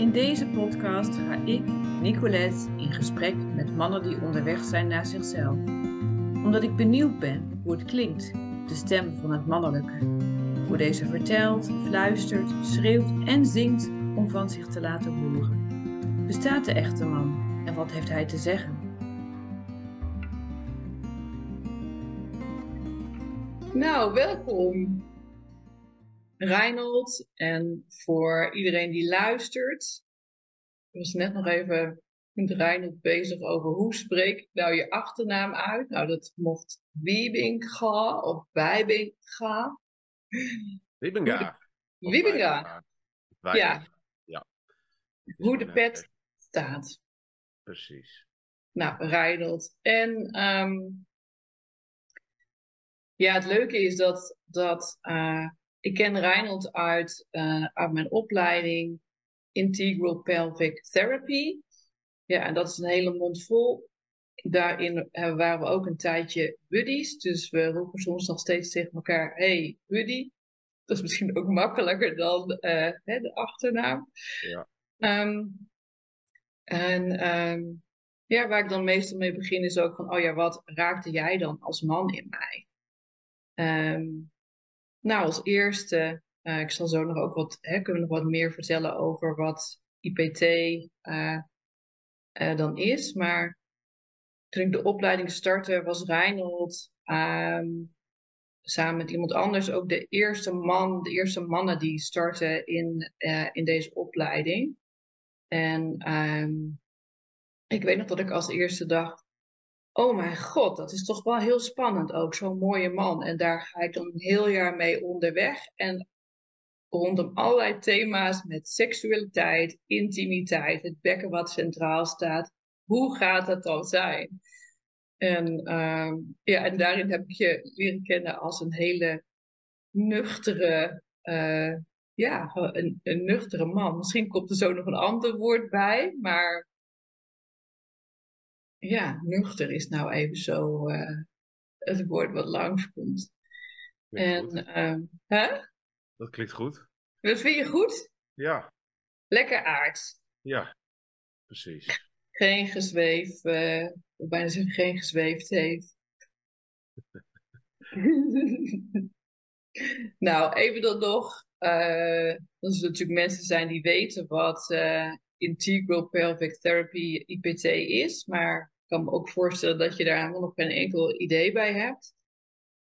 In deze podcast ga ik, Nicolette, in gesprek met mannen die onderweg zijn naar zichzelf. Omdat ik benieuwd ben hoe het klinkt, de stem van het mannelijke. Hoe deze vertelt, fluistert, schreeuwt en zingt om van zich te laten horen. Bestaat de echte man en wat heeft hij te zeggen? Nou, welkom Reinhold en voor iedereen die luistert. Ik was net nog even met Reinhold bezig over hoe spreek ik nou je achternaam uit. Nou, dat mocht Wiebinga of Wijbinga. Wiebinga. Wiebinga. Ja. ja. Hoe de pet staat. Precies. Nou, Reinhold. En um, ja, het leuke is dat, dat uh, ik ken Reinhold uit, uh, uit mijn opleiding Integral Pelvic Therapy. Ja, en dat is een hele mond vol. Daarin uh, waren we ook een tijdje buddies. Dus we roepen soms nog steeds tegen elkaar: Hey, buddy. Dat is misschien ook makkelijker dan uh, hè, de achternaam. Ja. Um, en um, ja, waar ik dan meestal mee begin is ook van: Oh ja, wat raakte jij dan als man in mij? Um, nou, als eerste, uh, ik zal zo nog ook wat, hè, kunnen we nog wat meer vertellen over wat IPT uh, uh, dan is. Maar toen ik de opleiding startte, was Reinhold um, samen met iemand anders ook de eerste man, de eerste mannen die starten in, in deze opleiding. En um, ik weet nog dat ik als eerste dacht, oh mijn god, dat is toch wel heel spannend ook, zo'n mooie man. En daar ga ik dan een heel jaar mee onderweg. En rondom allerlei thema's met seksualiteit, intimiteit, het bekken wat centraal staat. Hoe gaat dat dan zijn? En, uh, ja, en daarin heb ik je leren kennen als een hele nuchtere, uh, ja, een, een nuchtere man. Misschien komt er zo nog een ander woord bij, maar ja, nuchter is nou even zo uh, het woord wat langskomt. En, uh, hè? Dat klinkt goed. Dat vind je goed? Ja. Lekker aards. Ja, precies. Geen gezweef, uh, bijna zeggen geen gezweefd heeft. nou, even dan nog. Uh, dat er natuurlijk mensen zijn die weten wat Integral Pelvic Therapy, IPT, is. Maar ik kan me ook voorstellen dat je daar nog geen enkel idee bij hebt.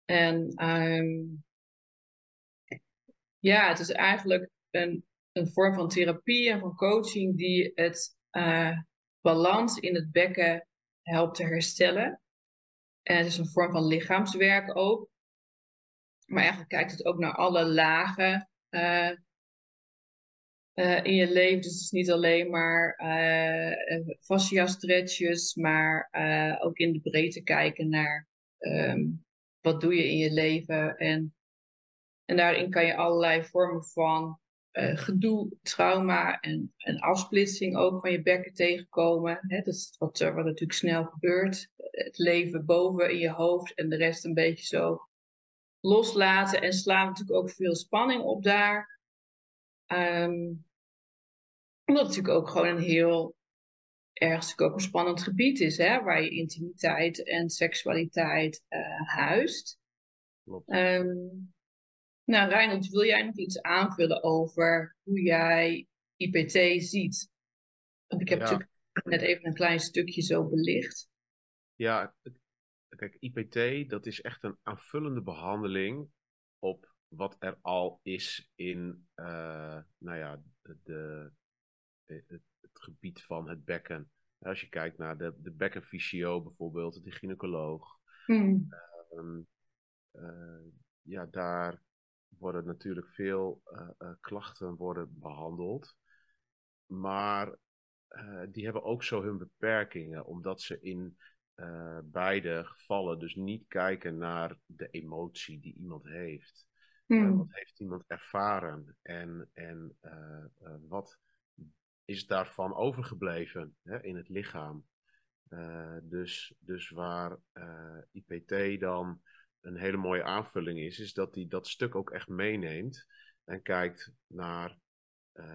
En um, ja, het is eigenlijk een, een vorm van therapie en van coaching die het uh, balans in het bekken helpt te herstellen. En het is een vorm van lichaamswerk ook. Maar eigenlijk kijkt het ook naar alle lagen uh, uh, in je leven. Dus het is niet alleen maar fascia stretches, maar ook in de breedte kijken naar um, wat doe je in je leven. En, en daarin kan je allerlei vormen van gedoe, trauma en, en afsplitsing ook van je bekken tegenkomen. Hè, dat is wat, wat natuurlijk snel gebeurt. Het leven boven in je hoofd en de rest een beetje zo loslaten. En slaan natuurlijk ook veel spanning op daar. Um, omdat het natuurlijk ook gewoon een heel ergens ook een spannend gebied is, hè, waar je intimiteit en seksualiteit uh, huist. Um, nou, Reinhold, wil jij nog iets aanvullen over hoe jij IPT ziet? Want ik heb ja. natuurlijk net even een klein stukje zo belicht. Ja, kijk, IPT, dat is echt een aanvullende behandeling op wat er al is in, uh, nou ja, de, het, het, gebied van het bekken. Als je kijkt naar de, de bekkenfysio bijvoorbeeld, de gynaecoloog. Hmm. Um, uh, ja, daar worden natuurlijk veel uh, uh, klachten worden behandeld. Maar die hebben ook zo hun beperkingen, omdat ze in beide gevallen dus niet kijken naar de emotie die iemand heeft. Hmm. wat heeft iemand ervaren en, en wat is daarvan overgebleven hè, in het lichaam. Uh, dus, dus waar eh, IPT dan een hele mooie aanvulling is, is dat hij dat stuk ook echt meeneemt en kijkt naar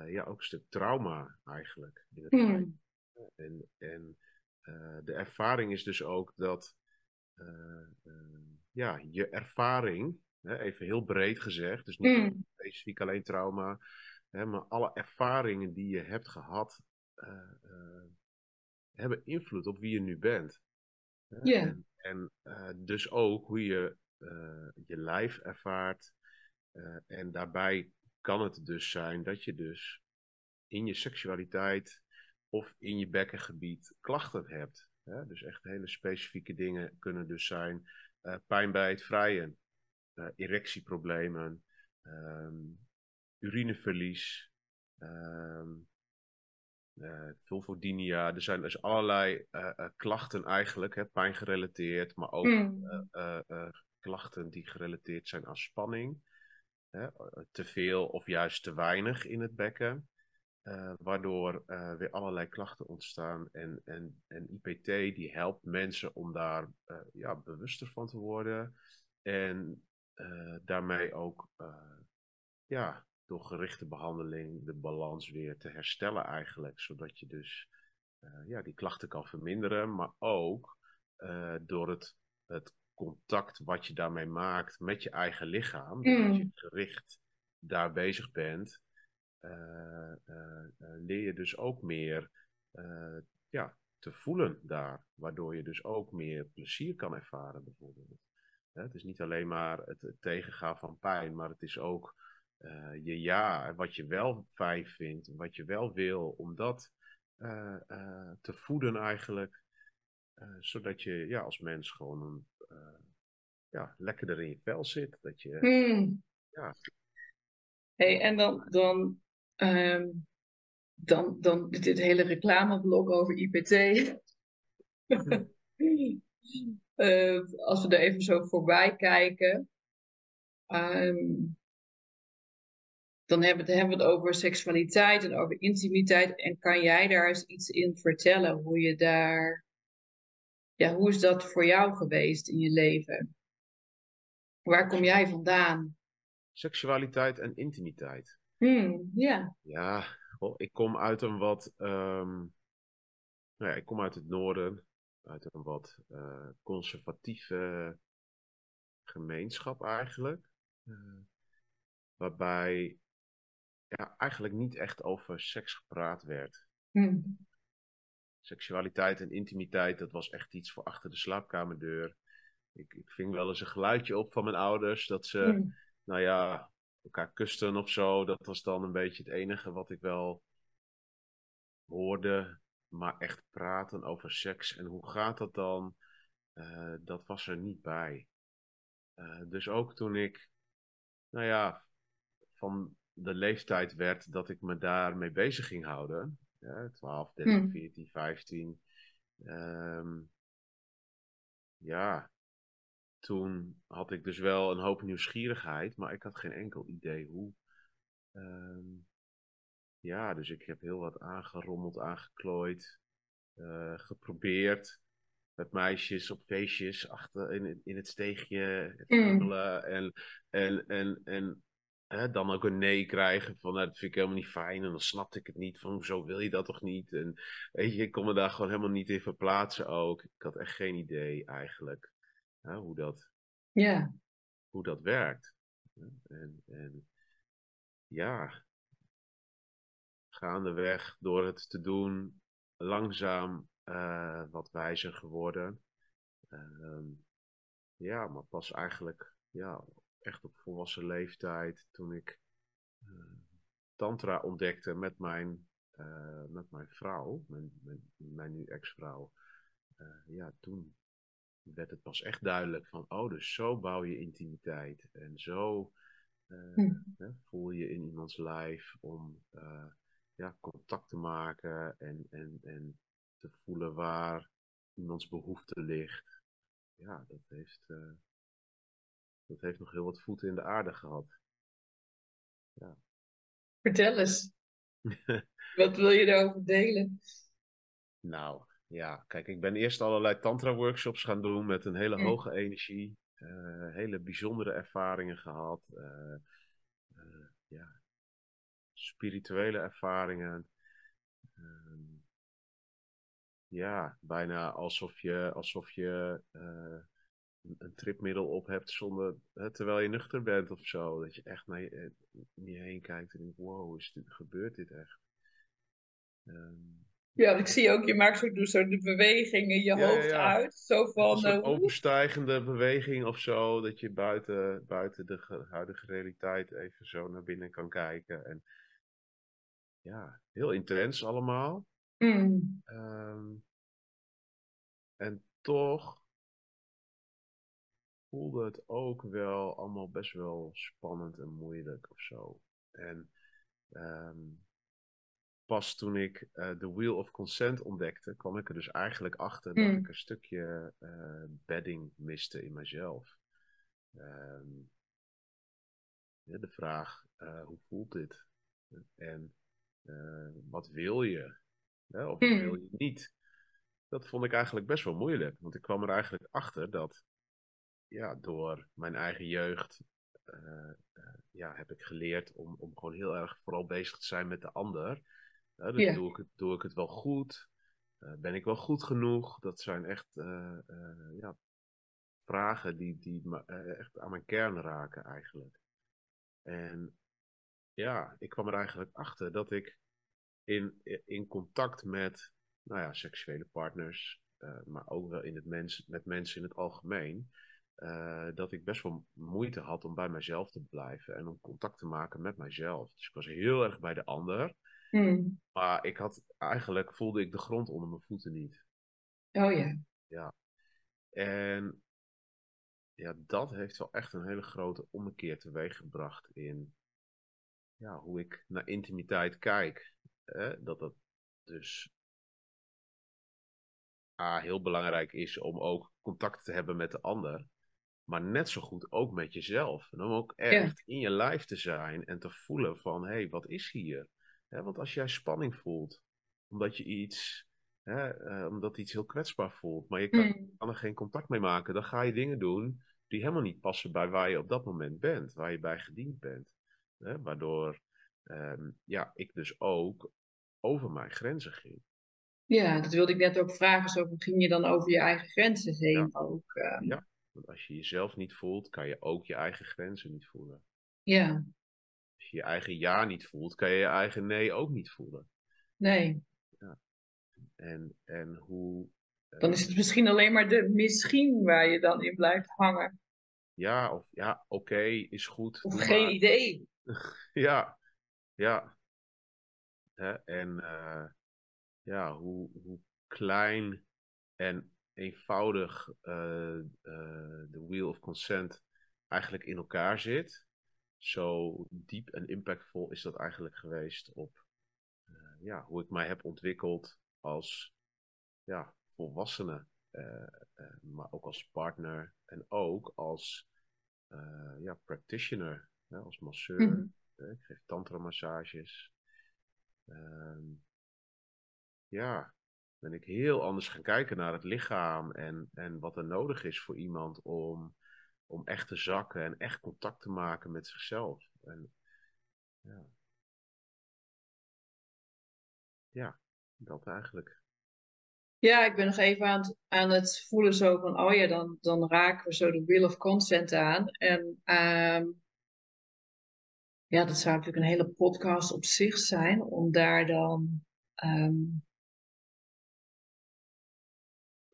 ja, ook een stuk trauma eigenlijk. In het Hmm. En, en de ervaring is dus ook dat ja, je ervaring, hè, even heel breed gezegd, dus niet Hmm. specifiek alleen trauma, hè, maar alle ervaringen die je hebt gehad, hebben invloed op wie je nu bent. Ja. En, en eh, dus ook hoe je je lijf ervaart. En daarbij kan het dus zijn dat je dus in je seksualiteit of in je bekkengebied klachten hebt. Hè? Dus echt hele specifieke dingen kunnen dus zijn pijn bij het vrijen, erectieproblemen, um, urineverlies, um, uh, vulvodynia. Er zijn dus allerlei uh, uh, klachten eigenlijk, hè, pijn gerelateerd, maar ook Mm. klachten die gerelateerd zijn aan spanning. Hè, te veel of juist te weinig in het bekken. waardoor weer allerlei klachten ontstaan. En, en, en IPT die helpt mensen om daar ja, bewuster van te worden. En daarmee ook ja, door gerichte behandeling de balans weer te herstellen eigenlijk. Zodat je dus uh, ja, die klachten kan verminderen, maar ook door het, het contact wat je daarmee maakt met je eigen lichaam, doordat je gericht daar bezig bent, uh, leer je dus ook meer ja, te voelen daar. Waardoor je dus ook meer plezier kan ervaren bijvoorbeeld. Het is niet alleen maar het, tegengaan van pijn, maar het is ook uh, je ja, wat je wel fijn vindt, wat je wel wil, om dat uh, uh, te voeden eigenlijk. zodat je ja, als mens gewoon een, ja, lekkerder in je vel zit. Dat je, hmm. ja. Hey, en dan, dan, um, dan, dan dit hele reclameblok over IPT. als we er even zo voorbij kijken. Um, dan hebben, we het over seksualiteit en over intimiteit. En kan jij daar eens iets in vertellen? Hoe je daar. Ja, hoe is dat voor jou geweest in je leven? Waar kom jij vandaan? Seksualiteit en intimiteit. Hmm, ja. Ja, ik kom uit een wat. Um, nou ja, ik kom uit het noorden. Uit een wat uh, conservatieve gemeenschap eigenlijk. Uh, waarbij ja, eigenlijk niet echt over seks gepraat werd. Hmm. Seksualiteit en intimiteit, dat was echt iets voor achter de slaapkamerdeur. Ik, ik ving wel eens een geluidje op van mijn ouders dat ze, Hmm. nou ja, elkaar kusten of zo. Dat was dan een beetje het enige wat ik wel hoorde. Maar echt praten over seks en hoe gaat dat dan, uh, dat was er niet bij. Uh, dus ook toen ik, nou ja, van de leeftijd werd dat ik me daarmee bezig ging houden. Ja, 12, 13, Hmm. 14, 15. Um, ja, toen had ik dus wel een hoop nieuwsgierigheid, maar ik had geen enkel idee hoe. Um, ja, dus ik heb heel wat aangerommeld, aangeklooid, uh, geprobeerd. Met meisjes op feestjes achter in, in het steegje Hmm. en, en, en, en hè, dan ook een nee krijgen van nou, dat vind ik helemaal niet fijn en dan snapte ik het niet van hoezo wil je dat toch niet en weet je, ik kon me daar gewoon helemaal niet in verplaatsen ook. Ik had echt geen idee eigenlijk hè, hoe, dat, Ja. hoe dat werkt. En, en ja, gaandeweg door het te doen, langzaam uh, wat wijzer geworden. Uh, ja, maar pas eigenlijk ja, echt op volwassen leeftijd, toen ik uh, Tantra ontdekte met mijn, uh, met mijn vrouw, mijn, mijn, mijn nu ex-vrouw, ja, toen werd het pas echt duidelijk van, oh, dus zo bouw je intimiteit en zo hm. hè, voel je in iemands lijf om ja, contact te maken en, en, en te voelen waar iemands behoefte ligt. Ja, dat heeft, uh, dat heeft nog heel wat voeten in de aarde gehad. Ja. Vertel eens. wat wil je daarover delen? Nou, ja, kijk, ik ben eerst allerlei tantra-workshops gaan doen met een hele Hm. hoge energie. Uh, hele bijzondere ervaringen gehad. Uh, ja, spirituele ervaringen. Ehm, ja, bijna alsof je, alsof je uh, een tripmiddel op hebt zonder, terwijl je nuchter bent of zo. Dat je echt naar je, je heen kijkt en denkt, wow, is dit, gebeurt dit echt? Um, ja, ik zie ook, je maakt zo, zo de bewegingen je hoofd uit. Zo van, een uh, overstijgende beweging of zo, dat je buiten, buiten de huidige realiteit even zo naar binnen kan kijken. En ja, heel intens allemaal. Mm. Um, en toch voelde het ook wel allemaal best wel spannend en moeilijk of zo. En um, pas toen ik uh, The Wheel of Consent ontdekte, kwam ik er dus eigenlijk achter dat mm. ik een stukje uh, bedding miste in mezelf. Um, ja, de vraag, uh, hoe voelt dit? En wat wil je? of mm. wil je niet? Dat vond ik eigenlijk best wel moeilijk. Want ik kwam er eigenlijk achter dat ja, door mijn eigen jeugd ja, heb ik geleerd om, om gewoon heel erg vooral bezig te zijn met de ander dus doe, ik het, doe ik het wel goed? Ben ik wel goed genoeg? Dat zijn echt ja, vragen die, die echt aan mijn kern raken eigenlijk. En ja, ik kwam er eigenlijk achter dat ik in, in contact met nou ja, seksuele partners, maar ook wel in het mens, met mensen in het algemeen, dat ik best wel moeite had om bij mezelf te blijven en om contact te maken met mijzelf. Dus ik was heel erg bij de ander. Hmm. Maar ik had eigenlijk voelde ik de grond onder mijn voeten niet. Oh ja. Ja. En ja, dat heeft wel echt een hele grote ommekeer teweeggebracht in ja, hoe ik naar intimiteit kijk. Hè? Dat dat dus A, heel belangrijk is om ook contact te hebben met de ander. Maar net zo goed ook met jezelf. En om ook echt in je lijf te zijn en te voelen van, hé, hey, wat is hier? want als jij spanning voelt, omdat je iets, uh, omdat iets heel kwetsbaar voelt, maar je kan, hmm. kan, er geen contact mee maken, dan ga je dingen doen die helemaal niet passen bij waar je op dat moment bent, waar je bij gediend bent. Waardoor ehm, ja, ik dus ook over mijn grenzen ging. Ja, dat wilde ik net ook vragen. Zo ging je dan over je eigen grenzen heen ja. ook? Ehm? Ja, want als je jezelf niet voelt, kan je ook je eigen grenzen niet voelen. Ja als je je eigen ja niet voelt, kan je je eigen nee ook niet voelen. Nee. Ja. En, en hoe. Dan is het misschien alleen maar de misschien waar je dan in blijft hangen. Ja, of ja, oké, is goed. Of geen idee. ja, ja. Hè? En uh, ja, hoe, hoe klein en eenvoudig uh, uh, de Wheel of Consent eigenlijk in elkaar zit zo diep en impactvol is dat eigenlijk geweest op ja, hoe ik mij heb ontwikkeld als ja, volwassene, maar ook als partner en ook als ja, practitioner, als masseur. Mm -hmm. ik geef tantra-massages. Ehm, ja, ben ik heel anders gaan kijken naar het lichaam en, en wat er nodig is voor iemand om om echt te zakken en echt contact te maken met zichzelf. En, ja. ja, dat eigenlijk. Ja, ik ben nog even aan het, aan het voelen zo van, oh ja, dan, dan raken we zo de will of consent aan. En um, ja, dat zou natuurlijk een hele podcast op zich zijn, om daar dan um,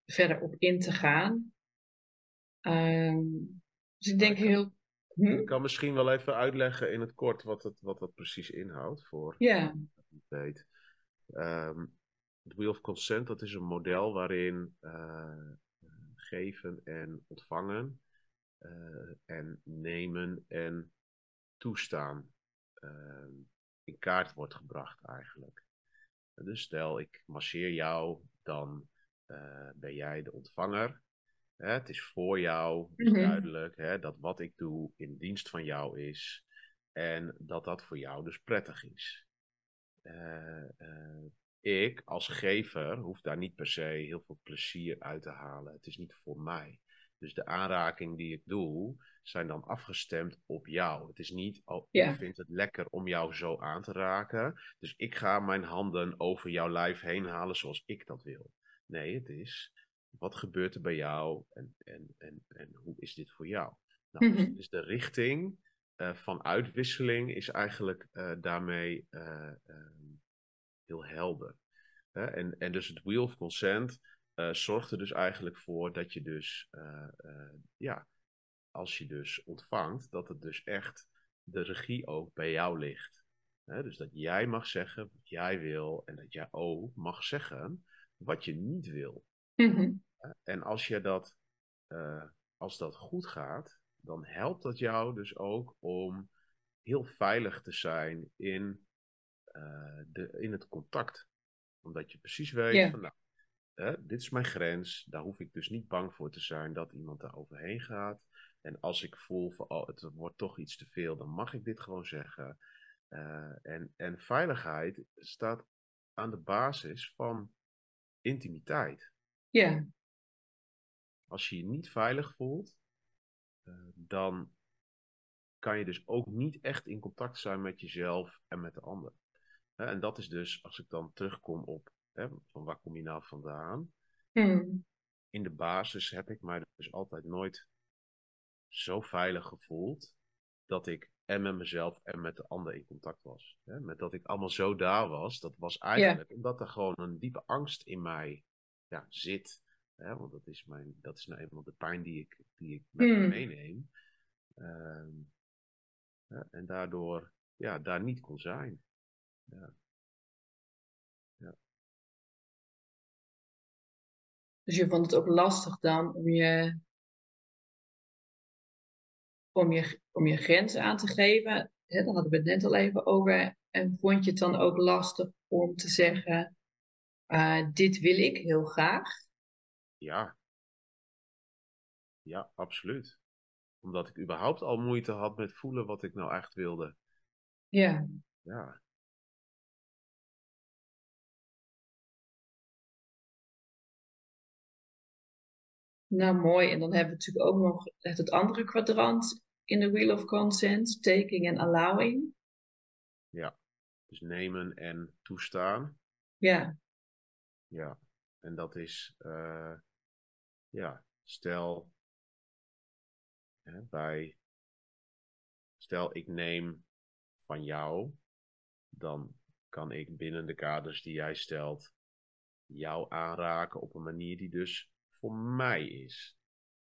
verder op in te gaan. Um, dus ik denk heel. Hm? Ik kan misschien wel even uitleggen in het kort wat het, wat dat precies inhoudt voor ja. weet. Um, het Wheel of Consent, dat is een model waarin uh, geven en ontvangen uh, en nemen en toestaan uh, in kaart wordt gebracht eigenlijk. Dus stel ik masseer jou, dan eh, ben jij de ontvanger Hè, het is voor jou, het is mhm. duidelijk hè, dat wat ik doe in dienst van jou is. En dat dat voor jou dus prettig is. Uh, uh, ik als gever hoef daar niet per se heel veel plezier uit te halen. Het is niet voor mij. Dus de aanraking die ik doe, zijn dan afgestemd op jou. Het is niet, oh, ik vind het lekker om jou zo aan te raken. Dus ik ga mijn handen over jouw lijf heen halen zoals ik dat wil. Nee, het is, wat gebeurt er bij jou en, en, en, en hoe is dit voor jou? Nou, dus, Mhm. dus de richting eh, van uitwisseling is eigenlijk eh, daarmee eh, ehm, heel helder. En, en dus het Wheel of Consent eh, zorgt er dus eigenlijk voor dat je dus, eh, eh, ja, als je dus ontvangt, dat het dus echt de regie ook bij jou ligt. Dus dat jij mag zeggen wat jij wil en dat jij ook mag zeggen wat je niet wil. Mhm. En als je dat, als dat goed gaat, dan helpt dat jou dus ook om heel veilig te zijn in, de, in het contact. Omdat je precies weet van, nou, hè, dit is mijn grens. Daar hoef ik dus niet bang voor te zijn dat iemand daar overheen gaat. En als ik voel van, oh, het wordt toch iets te veel, dan mag ik dit gewoon zeggen. Eh, en, en veiligheid staat aan de basis van intimiteit Ja, als je je niet veilig voelt, eh, dan kan je dus ook niet echt in contact zijn met jezelf en met de ander. En dat is dus, als ik dan terugkom op, hè, van waar kom je nou vandaan? Mhm. In de basis heb ik mij dus altijd nooit zo veilig gevoeld, dat ik en met mezelf en met de ander in contact was. Hè, met dat ik allemaal zo daar was, dat was eigenlijk omdat er gewoon een diepe angst in mij ja, zit. Hè, want dat is, mijn, dat is nou eenmaal de pijn die ik, die ik met me Hmm. meeneem. Ehm, en daardoor ja, daar niet kon zijn. Dus je vond het ook lastig dan om je, om je, om je grenzen aan te geven. Hè, daar hadden we het net al even over. En vond je het dan ook lastig om te zeggen, eh, dit wil ik heel graag? Ja. Ja, absoluut. Omdat ik überhaupt al moeite had met voelen wat ik nou echt wilde. Ja, Ja. Nou mooi. En dan hebben we natuurlijk ook nog het, andere kwadrant in de Wheel of Consent, taking en allowing. Dus nemen en toestaan. Ja, Ja, en dat is, eh, ja, stel, hè, bij, stel ik neem van jou, dan kan ik binnen de kaders die jij stelt, jou aanraken op een manier die dus voor mij is.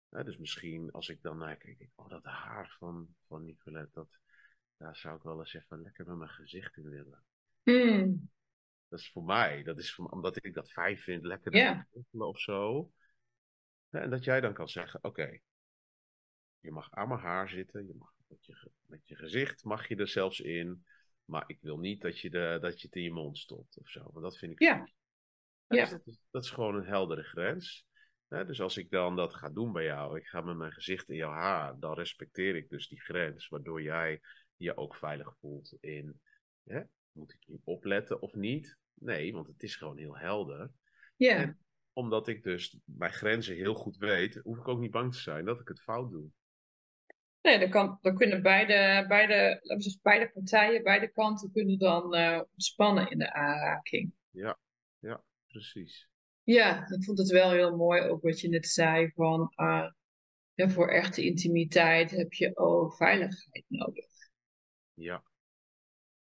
Dus misschien als ik dan naar kijk, denk ik, oh dat haar van, van Nicolette, dat, daar zou ik wel eens even lekker met mijn gezicht in willen. Hmm, Dat is voor mij. Dat is voor, omdat ik dat fijn vind, lekker het of zo. Ja, En dat jij dan kan zeggen, oké, je mag aan mijn haar zitten, je mag met je, met je gezicht mag je er zelfs in, maar ik wil niet dat je, de, dat je het in je mond stopt of zo, want dat vind ik Ja. Ja, dus Ja. dat, is, dat is gewoon een heldere grens. Dus als ik dan dat ga doen bij jou, ik ga met mijn gezicht in jouw haar, dan respecteer ik dus die grens, waardoor jij je ook veilig voelt in, moet ik nu opletten of niet? Nee, want het is gewoon heel helder. ja, omdat ik dus mijn grenzen heel goed weet, hoef ik ook niet bang te zijn dat ik het fout doe. Nee, dan, kan, dan kunnen beide, beide, zeggen, beide partijen, beide kanten kunnen dan eh, ontspannen in de aanraking. Ja, ja, precies. Ja, ik vond het wel heel mooi ook wat je net zei van eh, ja, voor echte intimiteit heb je ook veiligheid nodig. Ja,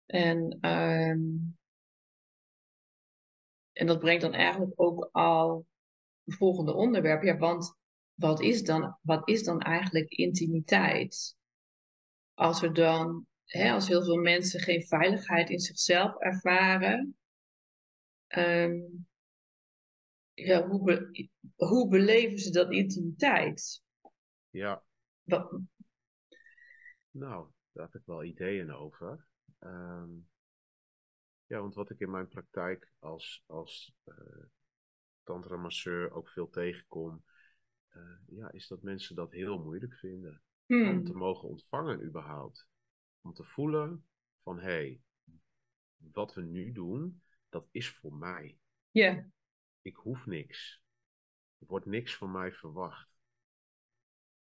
En, ehm, en dat brengt dan eigenlijk ook al het volgende onderwerp. Ja, want wat is dan, wat is dan eigenlijk intimiteit? Als er dan, hè, als heel veel mensen geen veiligheid in zichzelf ervaren, ehm, ja, hoe, be- hoe beleven ze dat intimiteit? ja. Wat, Nou, daar heb ik wel ideeën over. Ehm, ja, want wat ik in mijn praktijk als, als eh tantra-masseur ook veel tegenkom, eh, ja, is dat mensen dat heel moeilijk vinden. hmm, om te mogen ontvangen überhaupt. Om te voelen van hé, hey, wat we nu doen, dat is voor mij. ja, Ik hoef niks. Er wordt niks van mij verwacht.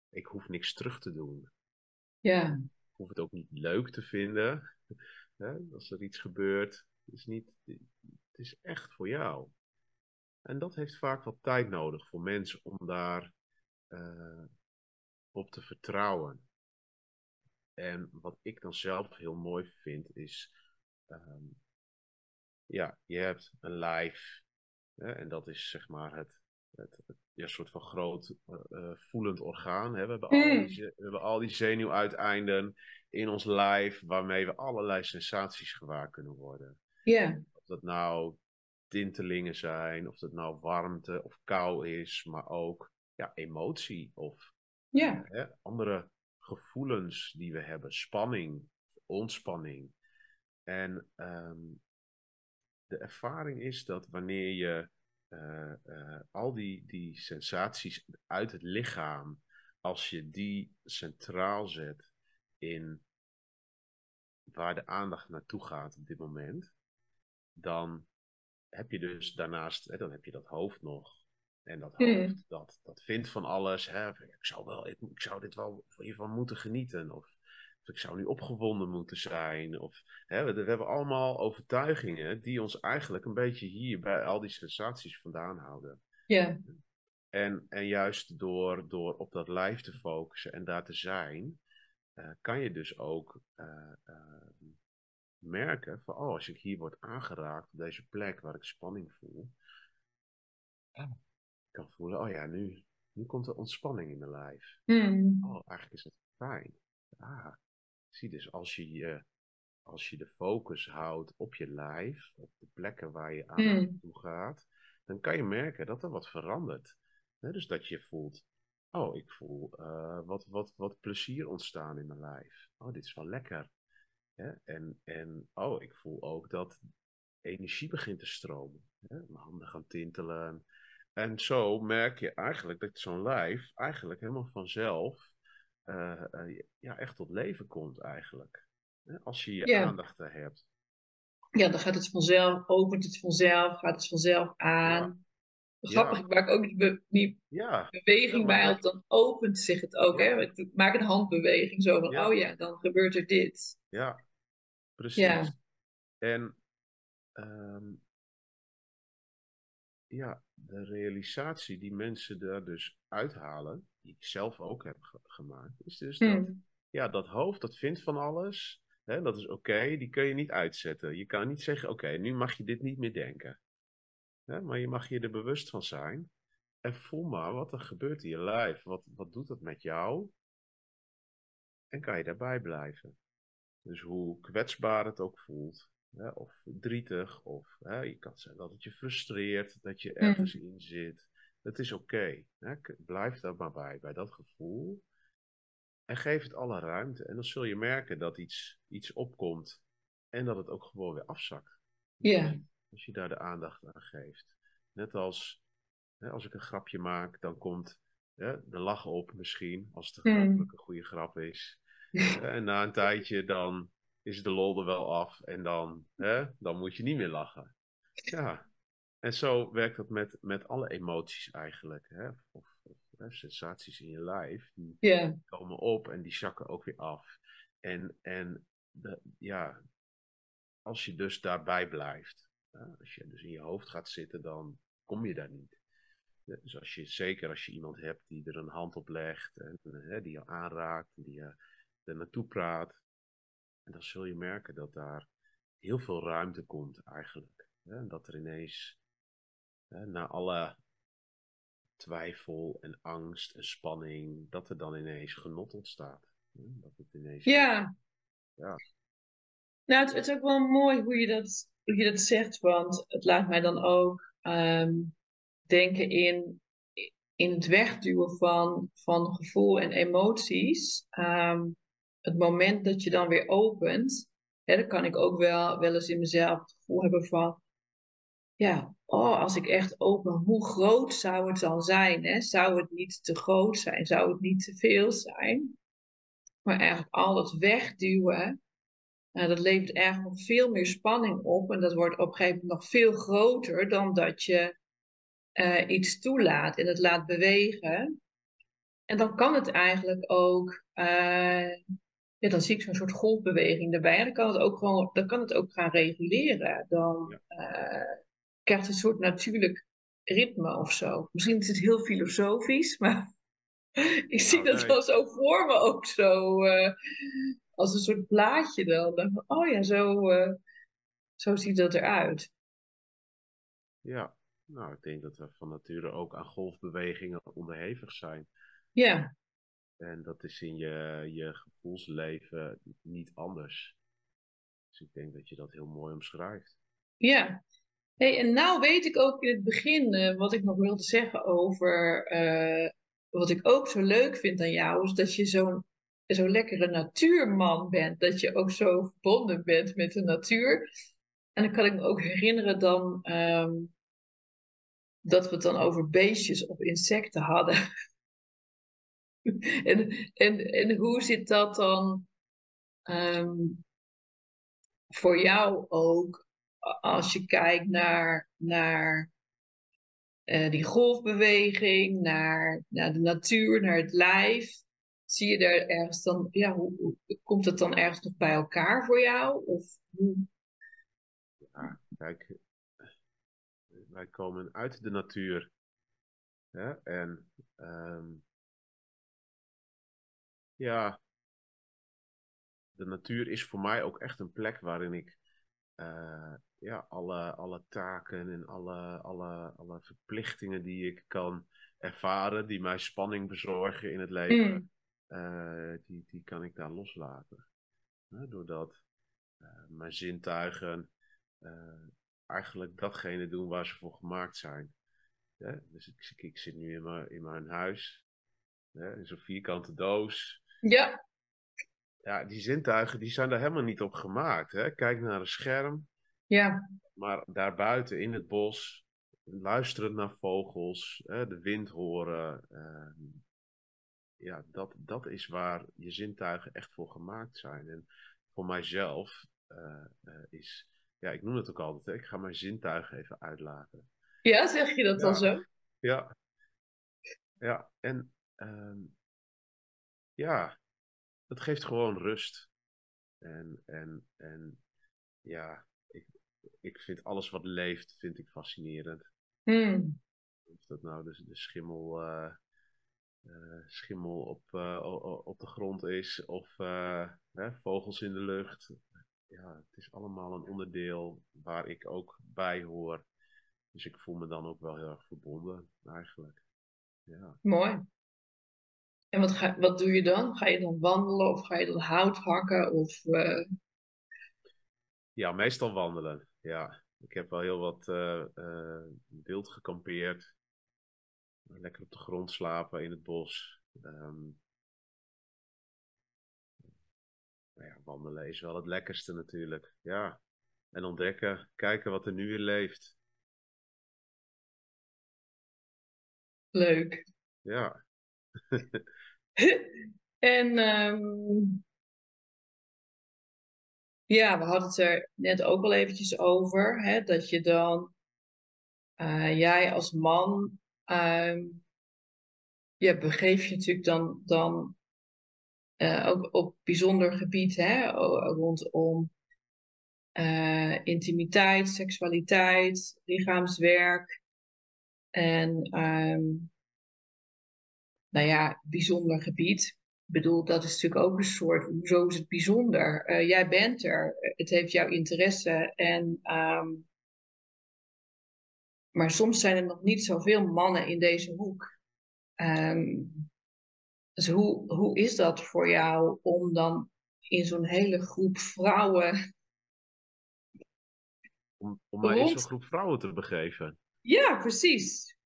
ik hoef niks terug te doen. Ja. Ik hoef het ook niet leuk te vinden. Hè? Als er iets gebeurt, het is, niet, het is echt voor jou. En dat heeft vaak wat tijd nodig voor mensen om daar uh, op te vertrouwen. En wat ik dan zelf heel mooi vind is, um, ja, je hebt een lijf hè, en dat is zeg maar het, het, het ja, soort van groot uh, voelend orgaan. Hè. We, hebben al Hmm. die, we hebben al die zenuwuiteinden in ons lijf waarmee we allerlei sensaties gewaar kunnen worden. Ja. Of dat nou tintelingen zijn, of dat nou warmte of kou is, maar ook ja, emotie of hè, andere gevoelens die we hebben, spanning, ontspanning. En ehm, de ervaring is dat wanneer je uh, uh, al die, die sensaties uit het lichaam, als je die centraal zet in waar de aandacht naartoe gaat op dit moment, dan heb je dus daarnaast, hè, dan heb je dat hoofd nog. En dat hoofd, dat, dat vindt van alles. Hè. Ik, zou wel, ik, ik zou dit wel hiervan moeten genieten. Of ik zou nu opgewonden moeten zijn. Of, hè, we, we, hebben allemaal overtuigingen die ons eigenlijk een beetje hier bij al die sensaties vandaan houden. Ja. En, en juist door, door op dat lijf te focussen en daar te zijn, uh, kan je dus ook uh, uh, merken van, oh, als ik hier word aangeraakt op deze plek waar ik spanning voel, ik kan voelen, oh ja, nu, nu komt er ontspanning in mijn lijf. Mm. Oh, eigenlijk is het fijn. Ah, zie dus als je je, als je de focus houdt op je lijf, op de plekken waar je aan Mm. naartoe gaat, dan kan je merken dat er wat verandert. He, dus dat je voelt, oh, ik voel uh, wat, wat, wat plezier ontstaan in mijn lijf. Oh, dit is wel lekker. He, en, en oh, ik voel ook dat energie begint te stromen. He, mijn handen gaan tintelen. En zo merk je eigenlijk dat zo'n lijf eigenlijk helemaal vanzelf uh, uh, ja, echt tot leven komt eigenlijk. Als je je Ja. aandacht er hebt. Ja, dan gaat het vanzelf, opent het vanzelf, gaat het vanzelf aan. Grappig, Ja. ik maak ook die, be- die Ja, beweging bij, want dan opent zich het ook. Hè? Ik maak een handbeweging zo van, oh ja, dan gebeurt er dit. ja, precies. En ehm, ja, de realisatie die mensen daar dus uithalen, die ik zelf ook heb ge- gemaakt, is dus dat Hmm. ja, dat hoofd, dat vindt van alles. Hè, dat is oké, die kun je niet uitzetten. Je kan niet zeggen, oké, nu mag je dit niet meer denken. Hè, maar je mag je er bewust van zijn. En voel maar wat er gebeurt in je lijf. Wat, wat doet dat met jou? En kan je daarbij blijven. Dus hoe kwetsbaar het ook voelt. Hè, of verdrietig. Of hè, je kan zeggen dat het je frustreert. Dat je ergens in zit. Het is oké. blijf daar maar bij. Bij dat gevoel. En geef het alle ruimte. En dan zul je merken dat iets, iets opkomt. En dat het ook gewoon weer afzakt. Ja. Als je daar de aandacht aan geeft. Net als hè, als ik een grapje maak, dan komt hè, de lach op misschien. Als het Hmm. hopelijk een goede grap is. En na een tijdje dan is de lol er wel af. En dan, hè, dan moet je niet meer lachen. Ja. En zo werkt dat met, met alle emoties eigenlijk. Hè? Of, of hè, sensaties in je lijf. Die, komen op en die zakken ook weer af. En, en de, ja, als je dus daarbij blijft, hè, als je dus in je hoofd gaat zitten, dan kom je daar niet. Dus als je, zeker als je iemand hebt die er een hand op legt, en, hè, die je aanraakt, die je er naartoe praat, en dan zul je merken dat daar heel veel ruimte komt eigenlijk. Hè, en dat er ineens, hè, na alle twijfel en angst en spanning, dat er dan ineens genot ontstaat. Hè, Dat het ineens Ja. Ja. Nou, het, het is ook wel mooi hoe je dat, hoe je dat zegt, want het laat mij dan ook ehm, denken in, in het wegduwen van, van gevoel en emoties. Ehm, het moment dat je dan weer opent, hè, dan kan ik ook wel, wel eens in mezelf het gevoel hebben van, ja, oh, als ik echt open, hoe groot zou het dan zijn? Hè? Zou het niet te groot zijn? Zou het niet te veel zijn? Maar eigenlijk al het wegduwen, nou, dat levert eigenlijk nog veel meer spanning op. En dat wordt op een gegeven moment nog veel groter dan dat je eh, iets toelaat en het laat bewegen. en dan kan het eigenlijk ook, uh, ja, dan zie ik zo'n soort golfbeweging erbij. En dan kan het ook gewoon, dan kan het ook gaan reguleren. Dan uh, krijgt het een soort natuurlijk ritme of zo. Misschien is het heel filosofisch, maar ik zie nou, dat wel zo voor me ook zo. Uh, als een soort plaatje dan. oh ja, zo, zo ziet dat eruit. Ja, nou, ik denk dat we van nature ook aan golfbewegingen onderhevig zijn. Ja. En dat is in je, je gevoelsleven niet anders. Dus ik denk dat je dat heel mooi omschrijft. Ja. Hey, en nou weet ik ook in het begin uh, wat ik nog wilde zeggen over uh, wat ik ook zo leuk vind aan jou, is dat je zo'n zo lekkere natuurman bent. Dat je ook zo verbonden bent met de natuur. En dan kan ik me ook herinneren dan um, dat we het dan over beestjes of insecten hadden. en, en, en hoe zit dat dan um, voor jou ook als je kijkt naar, naar uh, die golfbeweging, naar, naar de natuur, naar het lijf? Zie je daar ergens dan, ja, hoe, komt het dan ergens nog bij elkaar voor jou? Of hoe? Ja, kijk, wij komen uit de natuur. Hè? En um, ja, de natuur is voor mij ook echt een plek waarin ik uh, ja, alle, alle taken en alle, alle, alle verplichtingen die ik kan ervaren, die mij spanning bezorgen in het leven, mm. uh, die, die kan ik daar loslaten. doordat uh, mijn zintuigen eigenlijk datgene doen waar ze voor gemaakt zijn. dus ik, ik, zit nu in mijn, in mijn huis, in zo'n vierkante doos. Ja. Ja, die zintuigen die zijn daar helemaal niet op gemaakt. Hè? Kijk naar een scherm. Ja. Maar daarbuiten in het bos, luisteren naar vogels, hè, de wind horen. Uh, ja, dat, dat is waar je zintuigen echt voor gemaakt zijn. En voor mijzelf uh, uh, is, ja, ik noem het ook altijd, hè, ik ga mijn zintuigen even uitlaten. Ja, zeg je dat ja. dan zo? Ja. Ja, en um, ja, dat geeft gewoon rust. En, en, en ja, ik, ik vind alles wat leeft, vind ik fascinerend. Mm. Of dat nou de, de schimmel, uh, uh, schimmel op, uh, op de grond is, of hè, vogels in de lucht. Ja, het is allemaal een onderdeel waar ik ook bij hoor. Dus ik voel me dan ook wel heel erg verbonden, eigenlijk. Ja. Mooi. En wat, ga, wat doe je dan? Ga je dan wandelen of ga je dan hout hakken? Of, uh... Ja, meestal wandelen. Ja, ik heb wel heel wat uh, uh, wild gekampeerd. Lekker op de grond slapen in het bos. Um, nou ja, wandelen is wel het lekkerste natuurlijk. Ja. En ontdekken, kijken wat er nu weer leeft. Leuk. Ja. en um, ja, we hadden het er net ook al eventjes over. Hè, dat je dan, uh, jij als man, um, ja, begeef je natuurlijk dan, dan uh, ook op bijzonder gebied hè, rondom uh, intimiteit, seksualiteit, lichaamswerk. En um, nou ja, bijzonder gebied. Ik bedoel, dat is natuurlijk ook een soort, hoezo is het bijzonder? Uh, jij bent er, het heeft jouw interesse. En, um, maar soms zijn er nog niet zoveel mannen in deze hoek. Um, dus hoe, hoe is dat voor jou om dan in zo'n hele groep vrouwen. Om, om mij in zo'n groep vrouwen te begeven? Ja, precies.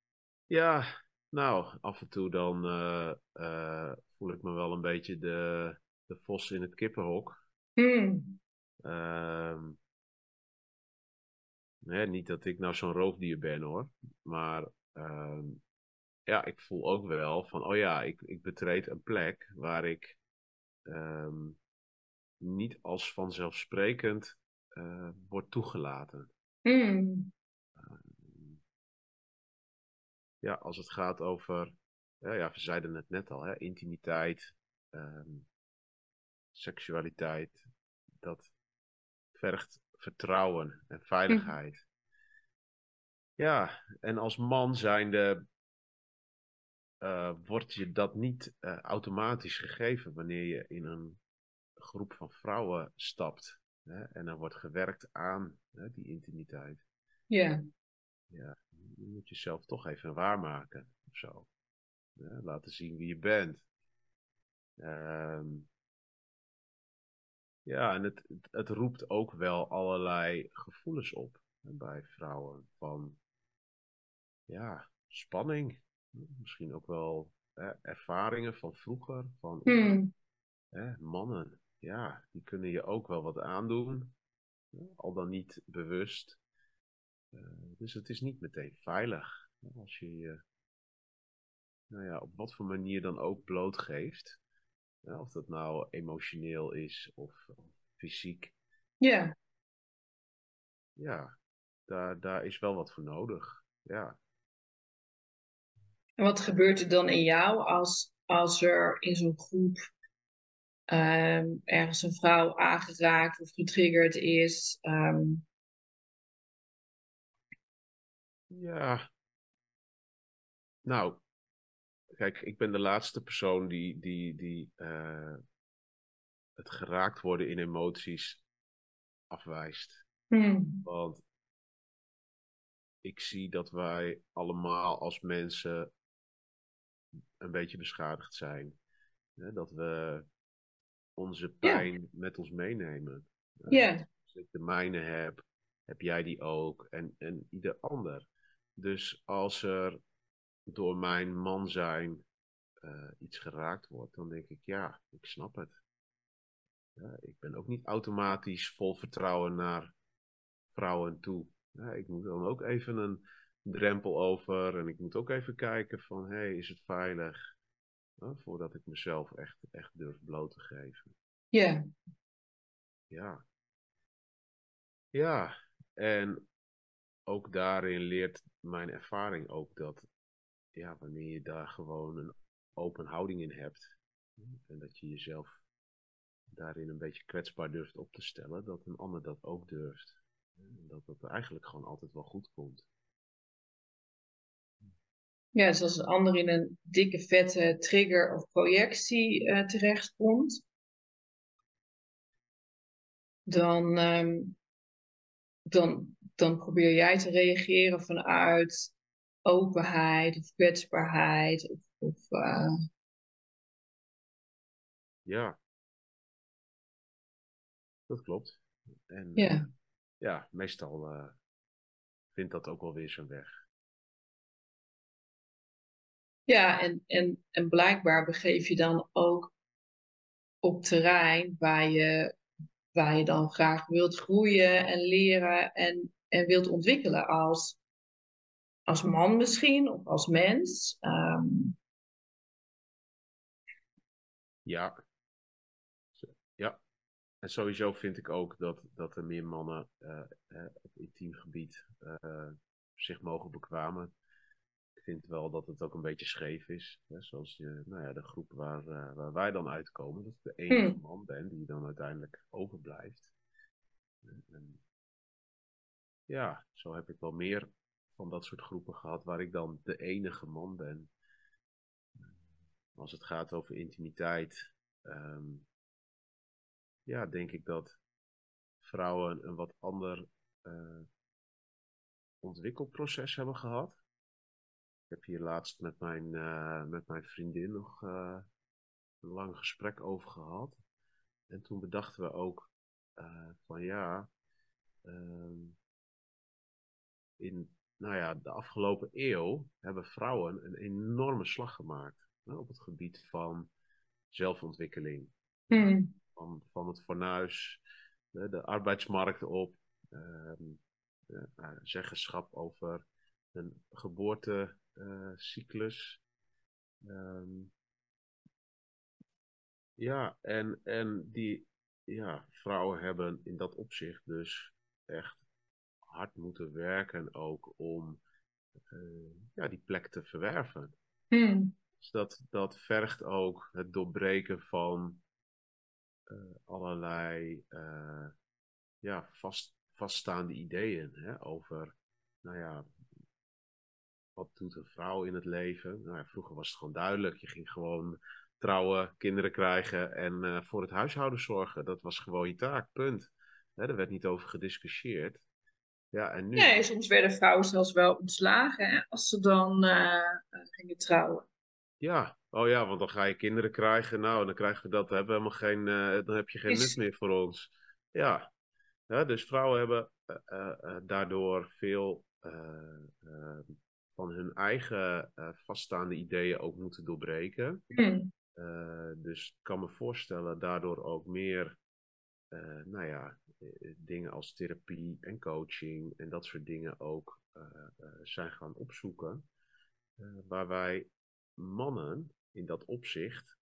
Ja, nou, af en toe dan uh, uh, voel ik me wel een beetje de, de vos in het kippenhok. Mm. Uh, nee, niet dat ik nou zo'n roofdier ben hoor. Maar ehm, ja, ik voel ook wel van, oh ja, ik, ik betreed een plek waar ik ehm, niet als vanzelfsprekend uh, word toegelaten. Mm ja, als het gaat over ja, ja, we zeiden het net al, hè, intimiteit, ehm, seksualiteit, dat vergt vertrouwen en veiligheid. Ja, en als man zijnde uh, wordt je dat niet uh, automatisch gegeven wanneer je in een groep van vrouwen stapt. Hè, en er wordt gewerkt aan hè, die intimiteit. Ja. Ja, je moet jezelf toch even waarmaken of zo. Ja, laten zien wie je bent. Um, ja, en het, het, het, roept ook wel allerlei gevoelens op hè, bij vrouwen. Van, ja, spanning. Misschien ook wel hè, ervaringen van vroeger. Van hmm. hè, mannen, ja, die kunnen je ook wel wat aandoen. Al dan niet bewust. Uh, dus het is niet meteen veilig. Als je je nou ja, op wat voor manier dan ook blootgeeft. Of dat nou emotioneel is of, of fysiek. Ja. Ja, daar, daar is wel wat voor nodig. Ja. En wat gebeurt er dan in jou als, als er in zo'n groep um, ergens een vrouw aangeraakt of getriggerd is? Um... Ja. Nou, kijk, ik ben de laatste persoon die, die, die uh, het geraakt worden in emoties afwijst. Hmm. Want ik zie dat wij allemaal als mensen een beetje beschadigd zijn. dat we onze pijn met ons meenemen. Ja. Als ik de mijne heb, heb jij die ook en, en ieder ander. Dus als er door mijn man zijn uh, iets geraakt wordt, dan denk ik ja, ik snap het. Ja, ik ben ook niet automatisch vol vertrouwen naar vrouwen toe. Ja, ik moet dan ook even een drempel over en ik moet ook even kijken van, hé, hey, is het veilig? Voordat ik mezelf echt, echt durf bloot te geven. Ja. Ja. Ja, en ook daarin leert mijn ervaring ook dat ja, wanneer je daar gewoon een open houding in hebt en dat je jezelf daarin een beetje kwetsbaar durft op te stellen, dat een ander dat ook durft. Dat het eigenlijk gewoon altijd wel goed komt. Ja, dus als een ander in een dikke vette trigger of projectie uh, terechtkomt, dan, um, dan, dan probeer jij te reageren vanuit openheid of kwetsbaarheid. Of, of uh... Ja, dat klopt. En ja, uh, ja meestal uh, vindt dat ook wel weer zijn weg. Ja, en, en, en blijkbaar begeef je dan ook op terrein waar je, waar je dan graag wilt groeien en leren en, en wilt ontwikkelen als, als man misschien of als mens. Um... Ja. Ja. En sowieso vind ik ook dat, dat er meer mannen uh, uh, op intiem gebied uh, zich mogen bekwamen ik vind wel dat het ook een beetje scheef is. Hè? Zoals je, nou ja, de groep waar, uh, waar wij dan uitkomen, dat ik de enige hmm. man ben die dan uiteindelijk overblijft. En, en, ja, zo heb ik wel meer van dat soort groepen gehad waar ik dan de enige man ben. Als het gaat over intimiteit, um, ja, denk ik dat vrouwen een wat ander uh, ontwikkelproces hebben gehad. Ik heb hier laatst met mijn, uh, met mijn vriendin nog uh, een lang gesprek over gehad. En toen bedachten we ook van ja, ehm, in nou ja, de afgelopen eeuw hebben vrouwen een enorme slag gemaakt hè, op het gebied van zelfontwikkeling. Hmm. Van, van het fornuis, de, de arbeidsmarkt op, ehm, zeggenschap over een geboorte uh, cyclus. Um, ja, en, en die ja, vrouwen hebben in dat opzicht dus echt hard moeten werken ook om uh, ja, die plek te verwerven. Hmm. Dus dat, dat vergt ook het doorbreken van uh, allerlei uh, ja, vast, vaststaande ideeën hè, over, nou ja, wat doet een vrouw in het leven? Nou ja, vroeger was het gewoon duidelijk. Je ging gewoon trouwen, kinderen krijgen en uh, voor het huishouden zorgen. Dat was gewoon je taak, punt. Hè, er werd niet over gediscussieerd. Ja, en nu... Nee, soms werden vrouwen zelfs wel ontslagen hè, als ze dan gingen trouwen. Ja, oh ja, want dan ga je kinderen krijgen. Nou, dan krijgen we dat. Dan hebben we helemaal geen, uh, dan heb je geen nut meer voor ons. Ja, ja dus vrouwen hebben uh, daardoor veel van hun eigen vaststaande ideeën ook moeten doorbreken. Mm. dus ik kan me voorstellen, daardoor ook meer, nou ja, dingen als therapie en coaching en dat soort dingen ook zijn gaan opzoeken. waar wij mannen in dat opzicht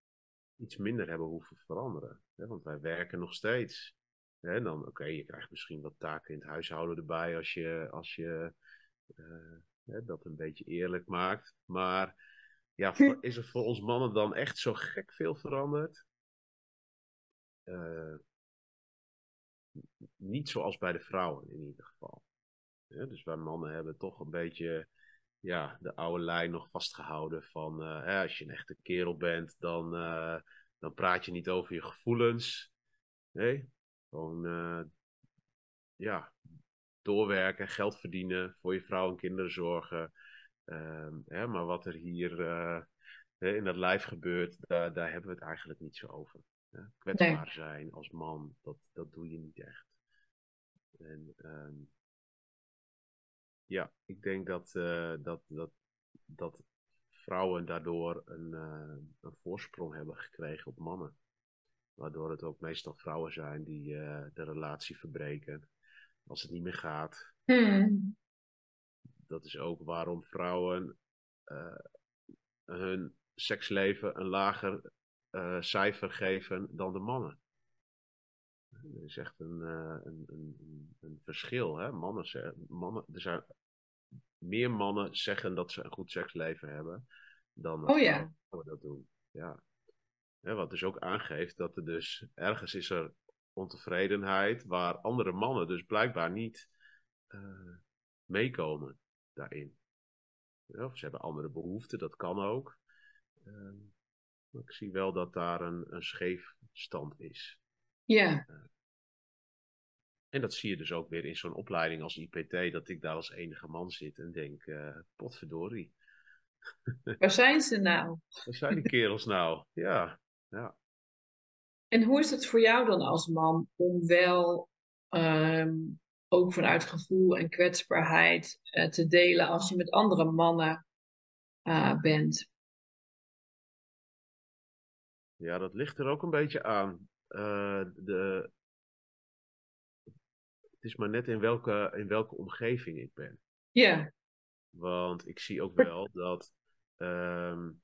iets minder hebben hoeven veranderen. Hè? Want wij werken nog steeds. Hè? Dan, oké, je krijgt misschien wat taken in het huishouden erbij als je, als je hè, dat een beetje eerlijk maakt. Maar ja, is er voor ons mannen dan echt zo gek veel veranderd? Uh, niet zoals bij de vrouwen in ieder geval. dus wij mannen hebben toch een beetje ja, de oude lijn nog vastgehouden van hè, als je een echte kerel bent, dan, uh, dan praat je niet over je gevoelens. Nee, gewoon uh, ja, doorwerken, geld verdienen, voor je vrouw en kinderen zorgen. Ehm, hè, maar wat er hier in dat lijf gebeurt, daar, daar hebben we het eigenlijk niet zo over. Hè? Kwetsbaar nee. zijn als man, dat, dat doe je niet echt. En um, ja, ik denk dat, uh, dat, dat, dat vrouwen daardoor een, uh, een voorsprong hebben gekregen op mannen. Waardoor het ook meestal vrouwen zijn die uh, de relatie verbreken als het niet meer gaat. Hmm. Dat is ook waarom vrouwen hun seksleven een lager cijfer geven dan de mannen. Er is echt een, een, een, een verschil. Hè? Mannen, mannen, er zijn meer mannen zeggen dat ze een goed seksleven hebben dan oh, ja. vrouwen dat doen. Ja. Wat dus ook aangeeft dat er dus ergens is er ontevredenheid waar andere mannen dus blijkbaar niet uh, meekomen daarin. Ja, of ze hebben andere behoeften, dat kan ook. Ik zie wel dat daar een, een scheefstand is. Ja. Uh, en dat zie je dus ook weer in zo'n opleiding als IPT, dat ik daar als enige man zit en denk, uh, potverdorie. Waar zijn ze nou? Waar zijn die kerels nou? Ja, ja. En hoe is het voor jou dan als man om wel um, ook vanuit gevoel en kwetsbaarheid uh, te delen als je met andere mannen uh, bent? Ja, dat ligt er ook een beetje aan. de, het is maar net in welke, in welke omgeving ik ben. Ja. Want ik zie ook wel dat. Um,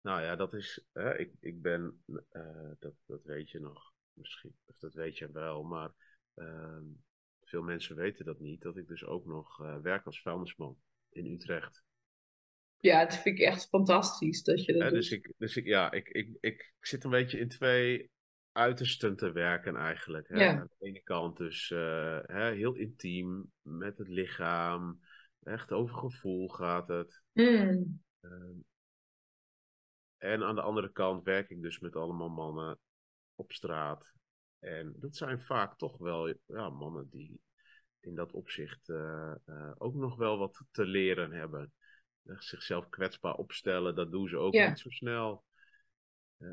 nou ja, dat is. Hè, ik, ik ben. Uh, dat, dat weet je nog. Misschien. Of dat weet je wel. Maar. Um, veel mensen weten dat niet. Dat ik dus ook nog uh, werk als vuilnisman in Utrecht. Ja, dat vind ik echt fantastisch dat je dat ja, doet. Dus, ik, dus ik, ja, ik, ik, ik, zit een beetje in twee uitersten te werken eigenlijk. Hè? Ja. Aan de ene kant dus uh, hè, heel intiem met het lichaam. Echt over gevoel gaat het. Mm. Uh, en aan de andere kant werk ik dus met allemaal mannen op straat. En dat zijn vaak toch wel ja, mannen die in dat opzicht uh, ook nog wel wat te leren hebben. Zichzelf kwetsbaar opstellen, dat doen ze ook ja. niet zo snel.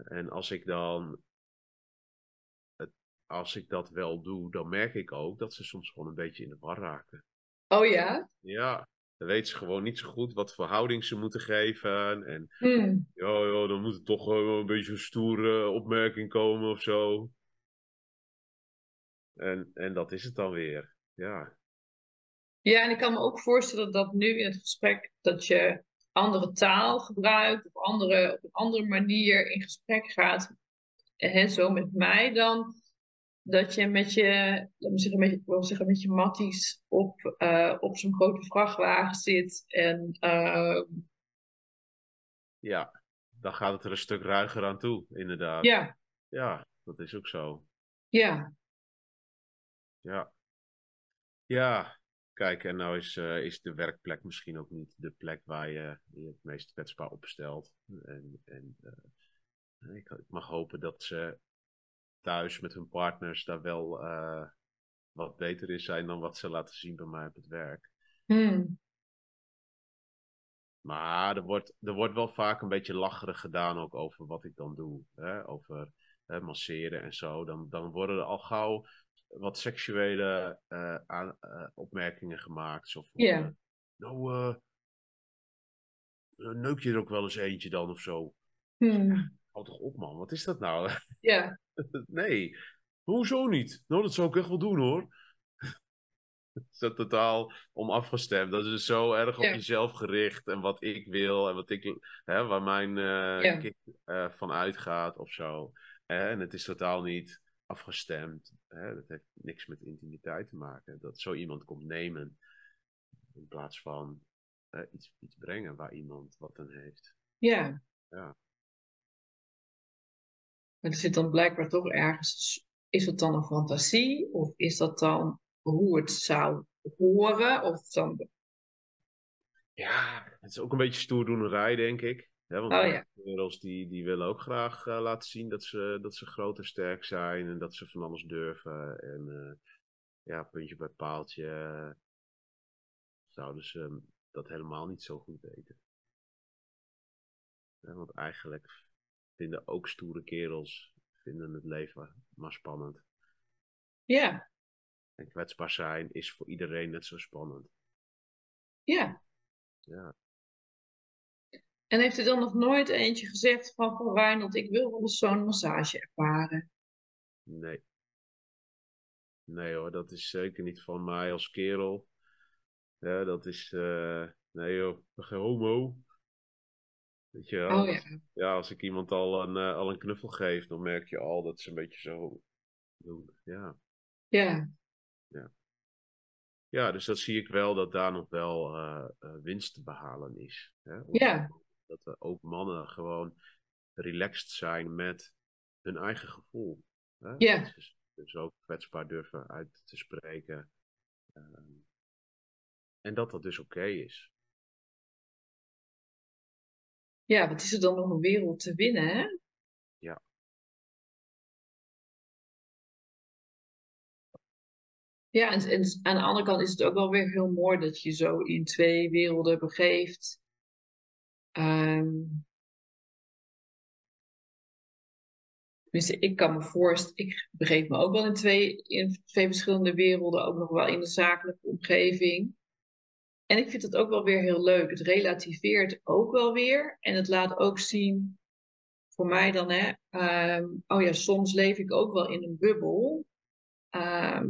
en als ik dan als ik dat wel doe, dan merk ik ook dat ze soms gewoon een beetje in de war raken. Oh ja? Ja, dan weten ze gewoon niet zo goed wat voor houding ze moeten geven. En mm. ja, ja, dan moet er toch wel een beetje een stoere opmerking komen of zo. En, en dat is het dan weer, ja. Ja, en ik kan me ook voorstellen dat nu in het gesprek dat je andere taal gebruikt, of andere, op een andere manier in gesprek gaat, en zo met mij, dan dat je met je, laat me zeggen, met je, wil zeggen, met je matties op, uh, op zo'n grote vrachtwagen zit en uh... ja. dan gaat het er een stuk ruiger aan toe, inderdaad. Ja, Ja, dat is ook zo. ja, Ja. Ja, kijk, en nou is, eh, is de werkplek misschien ook niet de plek waar je je het meest kwetsbaar opstelt. En, en eh, ik, ik mag hopen dat ze thuis met hun partners daar wel eh, wat beter in zijn dan wat ze laten zien bij mij op het werk. Hmm. Maar er wordt, er wordt wel vaak een beetje lacherig gedaan ook over wat ik dan doe. Hè? Over hè, masseren en zo. Dan, dan worden er al gauw wat seksuele eh, aan- eh, opmerkingen gemaakt. Zo van, Ja. eh, nou, eh, neuk je er ook wel eens eentje dan of zo? Hmm. Houd toch op man, wat is dat nou? Ja, nee, hoezo niet? Nou, dat zou ik echt wel doen hoor. Het is dat totaal om afgestemd. Dat is dus zo erg op jezelf gericht en wat ik wil en wat ik, hè, waar mijn eh, van uitgaat of zo. En het is totaal niet afgestemd. Hè? Dat heeft niks met intimiteit te maken. Dat zo iemand komt nemen in plaats van iets, iets brengen waar iemand wat aan heeft. ja. Ja. Maar er zit dan blijkbaar toch ergens, is het dan een fantasie? Of is dat dan hoe het zou horen? Of dan, Ja, het is ook een beetje stoerdoenerij, denk ik. Want Oh, de ja. kerels die, die willen ook graag eh, laten zien dat ze, dat ze groot en sterk zijn en dat ze van alles durven. En eh, ja, puntje bij paaltje eh, zouden ze dat helemaal niet zo goed weten. Want eigenlijk vinden ook stoere kerels vinden het leven maar spannend. ja, En kwetsbaar zijn is voor iedereen net zo spannend. ja. Ja. En heeft er dan nog nooit eentje gezegd van, van Reinhold, ik wil wel eens zo'n massage ervaren? Nee. Nee hoor, dat is zeker niet van mij als kerel. Ja, dat is. eh, nee joh, geen homo. Weet je wel? Oh ja, Ja, als ik iemand al een, eh, al een knuffel geef, dan merk je al dat ze een beetje zo doen. Ja. ja, ja, dus dat zie ik wel dat daar nog wel eh, winst te behalen is. Hè? Om- Ja. Dat er ook mannen gewoon relaxed zijn met hun eigen gevoel. Hè? Ze dus ook kwetsbaar durven uit te spreken. Ehm, en dat dat dus oké is. ja, wat is er dan nog een wereld te winnen, hè? Ja. Ja, en, en aan de andere kant is het ook wel weer heel mooi dat je zo in twee werelden begeeft. Tenminste, ik kan me voorstellen, ik begeef me ook wel in twee, in twee verschillende werelden, ook nog wel in de zakelijke omgeving. En ik vind het ook wel weer heel leuk. Het relativeert ook wel weer. En het laat ook zien, voor mij dan, hè, ehm, oh ja, soms leef ik ook wel in een bubbel. Ehm,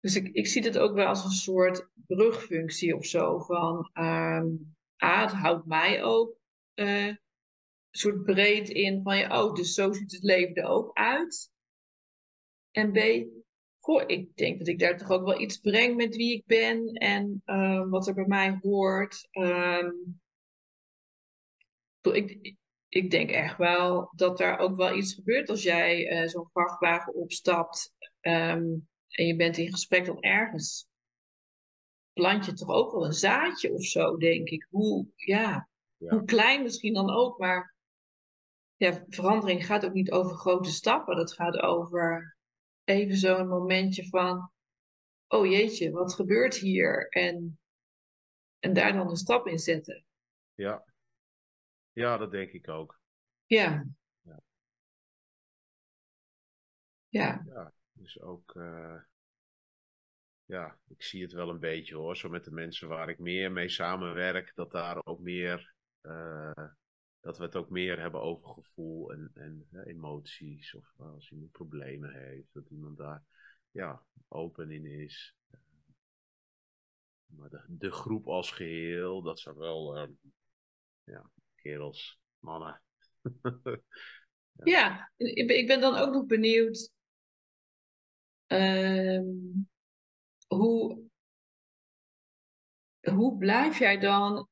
dus ik, ik zie het ook wel als een soort brugfunctie of zo. Van, ehm, A, het houdt mij ook eh, soort breed in van, ja, oh, dus zo ziet het leven er ook uit. En B, ik denk dat ik daar toch ook wel iets breng met wie ik ben en eh, wat er bij mij hoort. Ehm, ik, ik denk echt wel dat er ook wel iets gebeurt als jij eh, zo'n vrachtwagen opstapt ehm, en je bent in gesprek dan ergens. Plant je toch ook wel een zaadje of zo, denk ik. Hoe, ja, Ja. hoe klein misschien dan ook, maar ja, verandering gaat ook niet over grote stappen. Dat gaat over even zo'n momentje van, oh jeetje, wat gebeurt hier? En, en daar dan een stap in zetten. Ja. Ja, dat denk ik ook. Ja. Ja. Ja, Ja, dus ook. eh, ja, ik zie het wel een beetje hoor. Zo met de mensen waar ik meer mee samenwerk, dat daar ook meer. eh, dat we het ook meer hebben over gevoel en, en emoties. Of als iemand problemen heeft, dat iemand daar ja, open in is. Maar de, groep als geheel, dat zijn wel eh, ja, kerels, mannen. ja. Ik ben dan ook nog benieuwd ehm, hoe, hoe blijf jij dan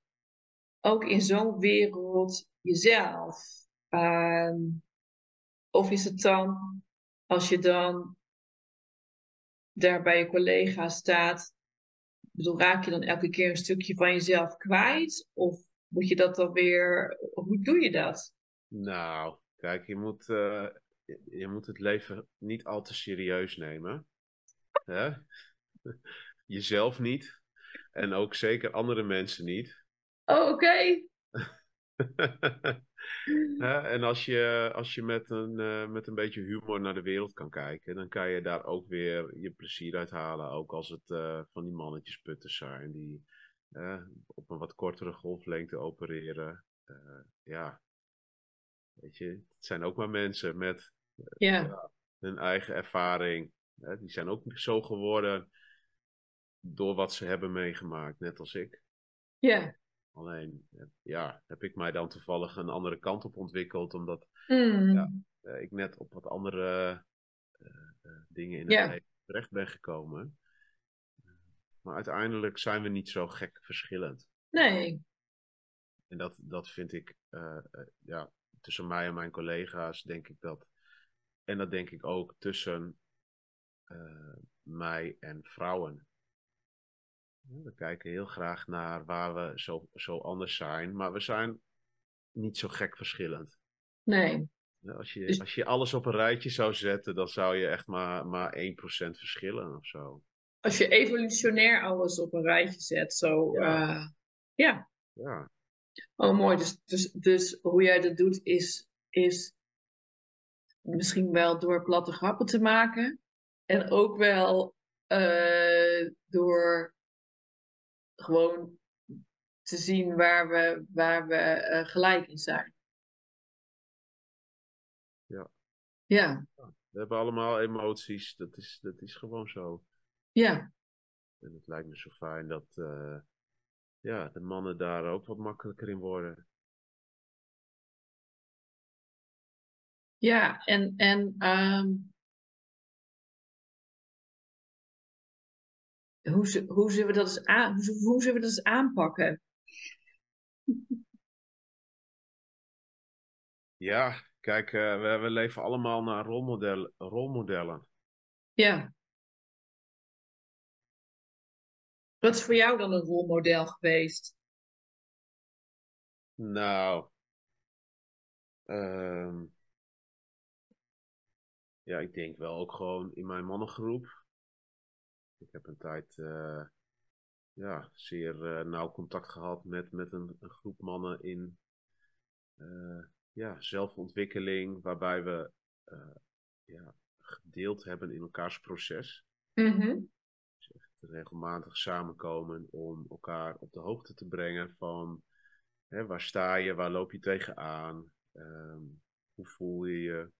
ook in zo'n wereld jezelf? Ehm, of is het dan, als je dan daar bij je collega staat, bedoel, raak je dan elke keer een stukje van jezelf kwijt? Of moet je dat dan weer, hoe doe je dat? Nou, kijk, je moet, uh, je moet het leven niet al te serieus nemen. Hè? Jezelf niet. En ook zeker andere mensen niet. Oh, oké. en als je, als je met, een, uh, met een beetje humor naar de wereld kan kijken, dan kan je daar ook weer je plezier uit halen. Ook als het uh, van die mannetjesputters zijn die uh, op een wat kortere golflengte opereren. ja, weet je, het zijn ook maar mensen met hun eigen ervaring. die zijn ook zo geworden door wat ze hebben meegemaakt, net als ik. Ja. Alleen, ja, heb ik mij dan toevallig een andere kant op ontwikkeld, omdat mm. ja, eh, ik net op wat andere uh, uh, dingen in het ja. leven terecht ben gekomen. Maar uiteindelijk zijn we niet zo gek verschillend. Nee. En dat, dat vind ik, ja, tussen mij en mijn collega's denk ik dat. En dat denk ik ook tussen mij en vrouwen. We kijken heel graag naar waar we zo, zo anders zijn, maar we zijn niet zo gek verschillend. Nee. Als je, als je alles op een rijtje zou zetten, dan zou je echt maar, maar 1% verschillen of zo. Als je evolutionair alles op een rijtje zet, zo. Ja. Uh, ja. ja. Oh, mooi. Dus, dus, dus hoe jij dat doet, is, is misschien wel door platte grappen te maken. En ook wel uh, door gewoon te zien waar we, waar we uh, gelijk in zijn. Ja. Ja. We hebben allemaal emoties, dat is, dat is gewoon zo. Ja. En het lijkt me zo fijn dat uh, ja, de mannen daar ook wat makkelijker in worden. Ja, en, en um, hoe, hoe, zullen we dat eens aan, hoe, hoe zullen we dat eens aanpakken? Ja, kijk, uh, we, we, leven allemaal naar rolmodellen. rolmodellen. Ja. Wat is voor jou dan een rolmodel geweest? Nou, um, ja, ik denk wel ook gewoon in mijn mannengroep. Ik heb een tijd uh, ja, zeer uh, nauw contact gehad met, met een, een groep mannen in uh, ja, zelfontwikkeling, waarbij we ja, gedeeld hebben in elkaars proces. Mm -hmm. dus echt regelmatig samenkomen om elkaar op de hoogte te brengen van hè, waar sta je, waar loop je tegenaan, um, hoe voel je je,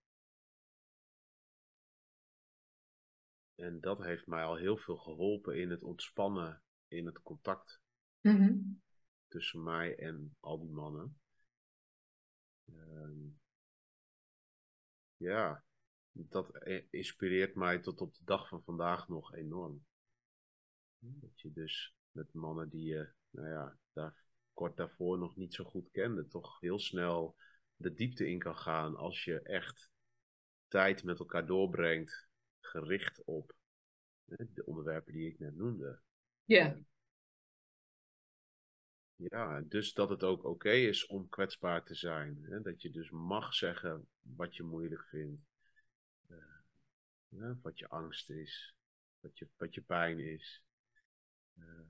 En dat heeft mij al heel veel geholpen in het ontspannen, in het contact mm -hmm. tussen mij en al die mannen. Um, ja, dat inspireert mij tot op de dag van vandaag nog enorm. Dat je dus met mannen die je, nou ja, daar, kort daarvoor nog niet zo goed kende, toch heel snel de diepte in kan gaan als je echt tijd met elkaar doorbrengt gericht op de onderwerpen die ik net noemde. Ja. Ja, dus dat het ook oké okay is om kwetsbaar te zijn. Hè? Dat je dus mag zeggen wat je moeilijk vindt. Uh, wat je angst is. Wat je, wat je pijn is. Uh,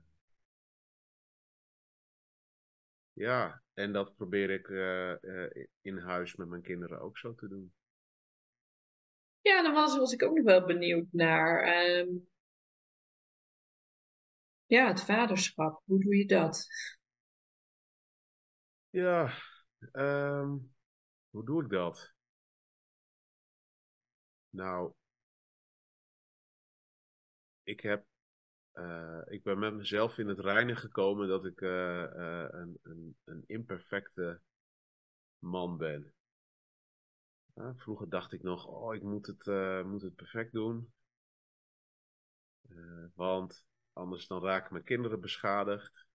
ja, en dat probeer ik uh, in huis met mijn kinderen ook zo te doen. Ja, daar was, ik ook nog wel benieuwd naar. Um, ja, het vaderschap. Hoe doe je dat? Ja, um, hoe doe ik dat? Nou, ik heb, uh, ik ben met mezelf in het reinen gekomen dat ik uh, uh, een, een, een imperfecte man ben. Vroeger dacht ik nog, oh, ik moet het, moet het perfect doen. want Anders dan raken mijn kinderen beschadigd.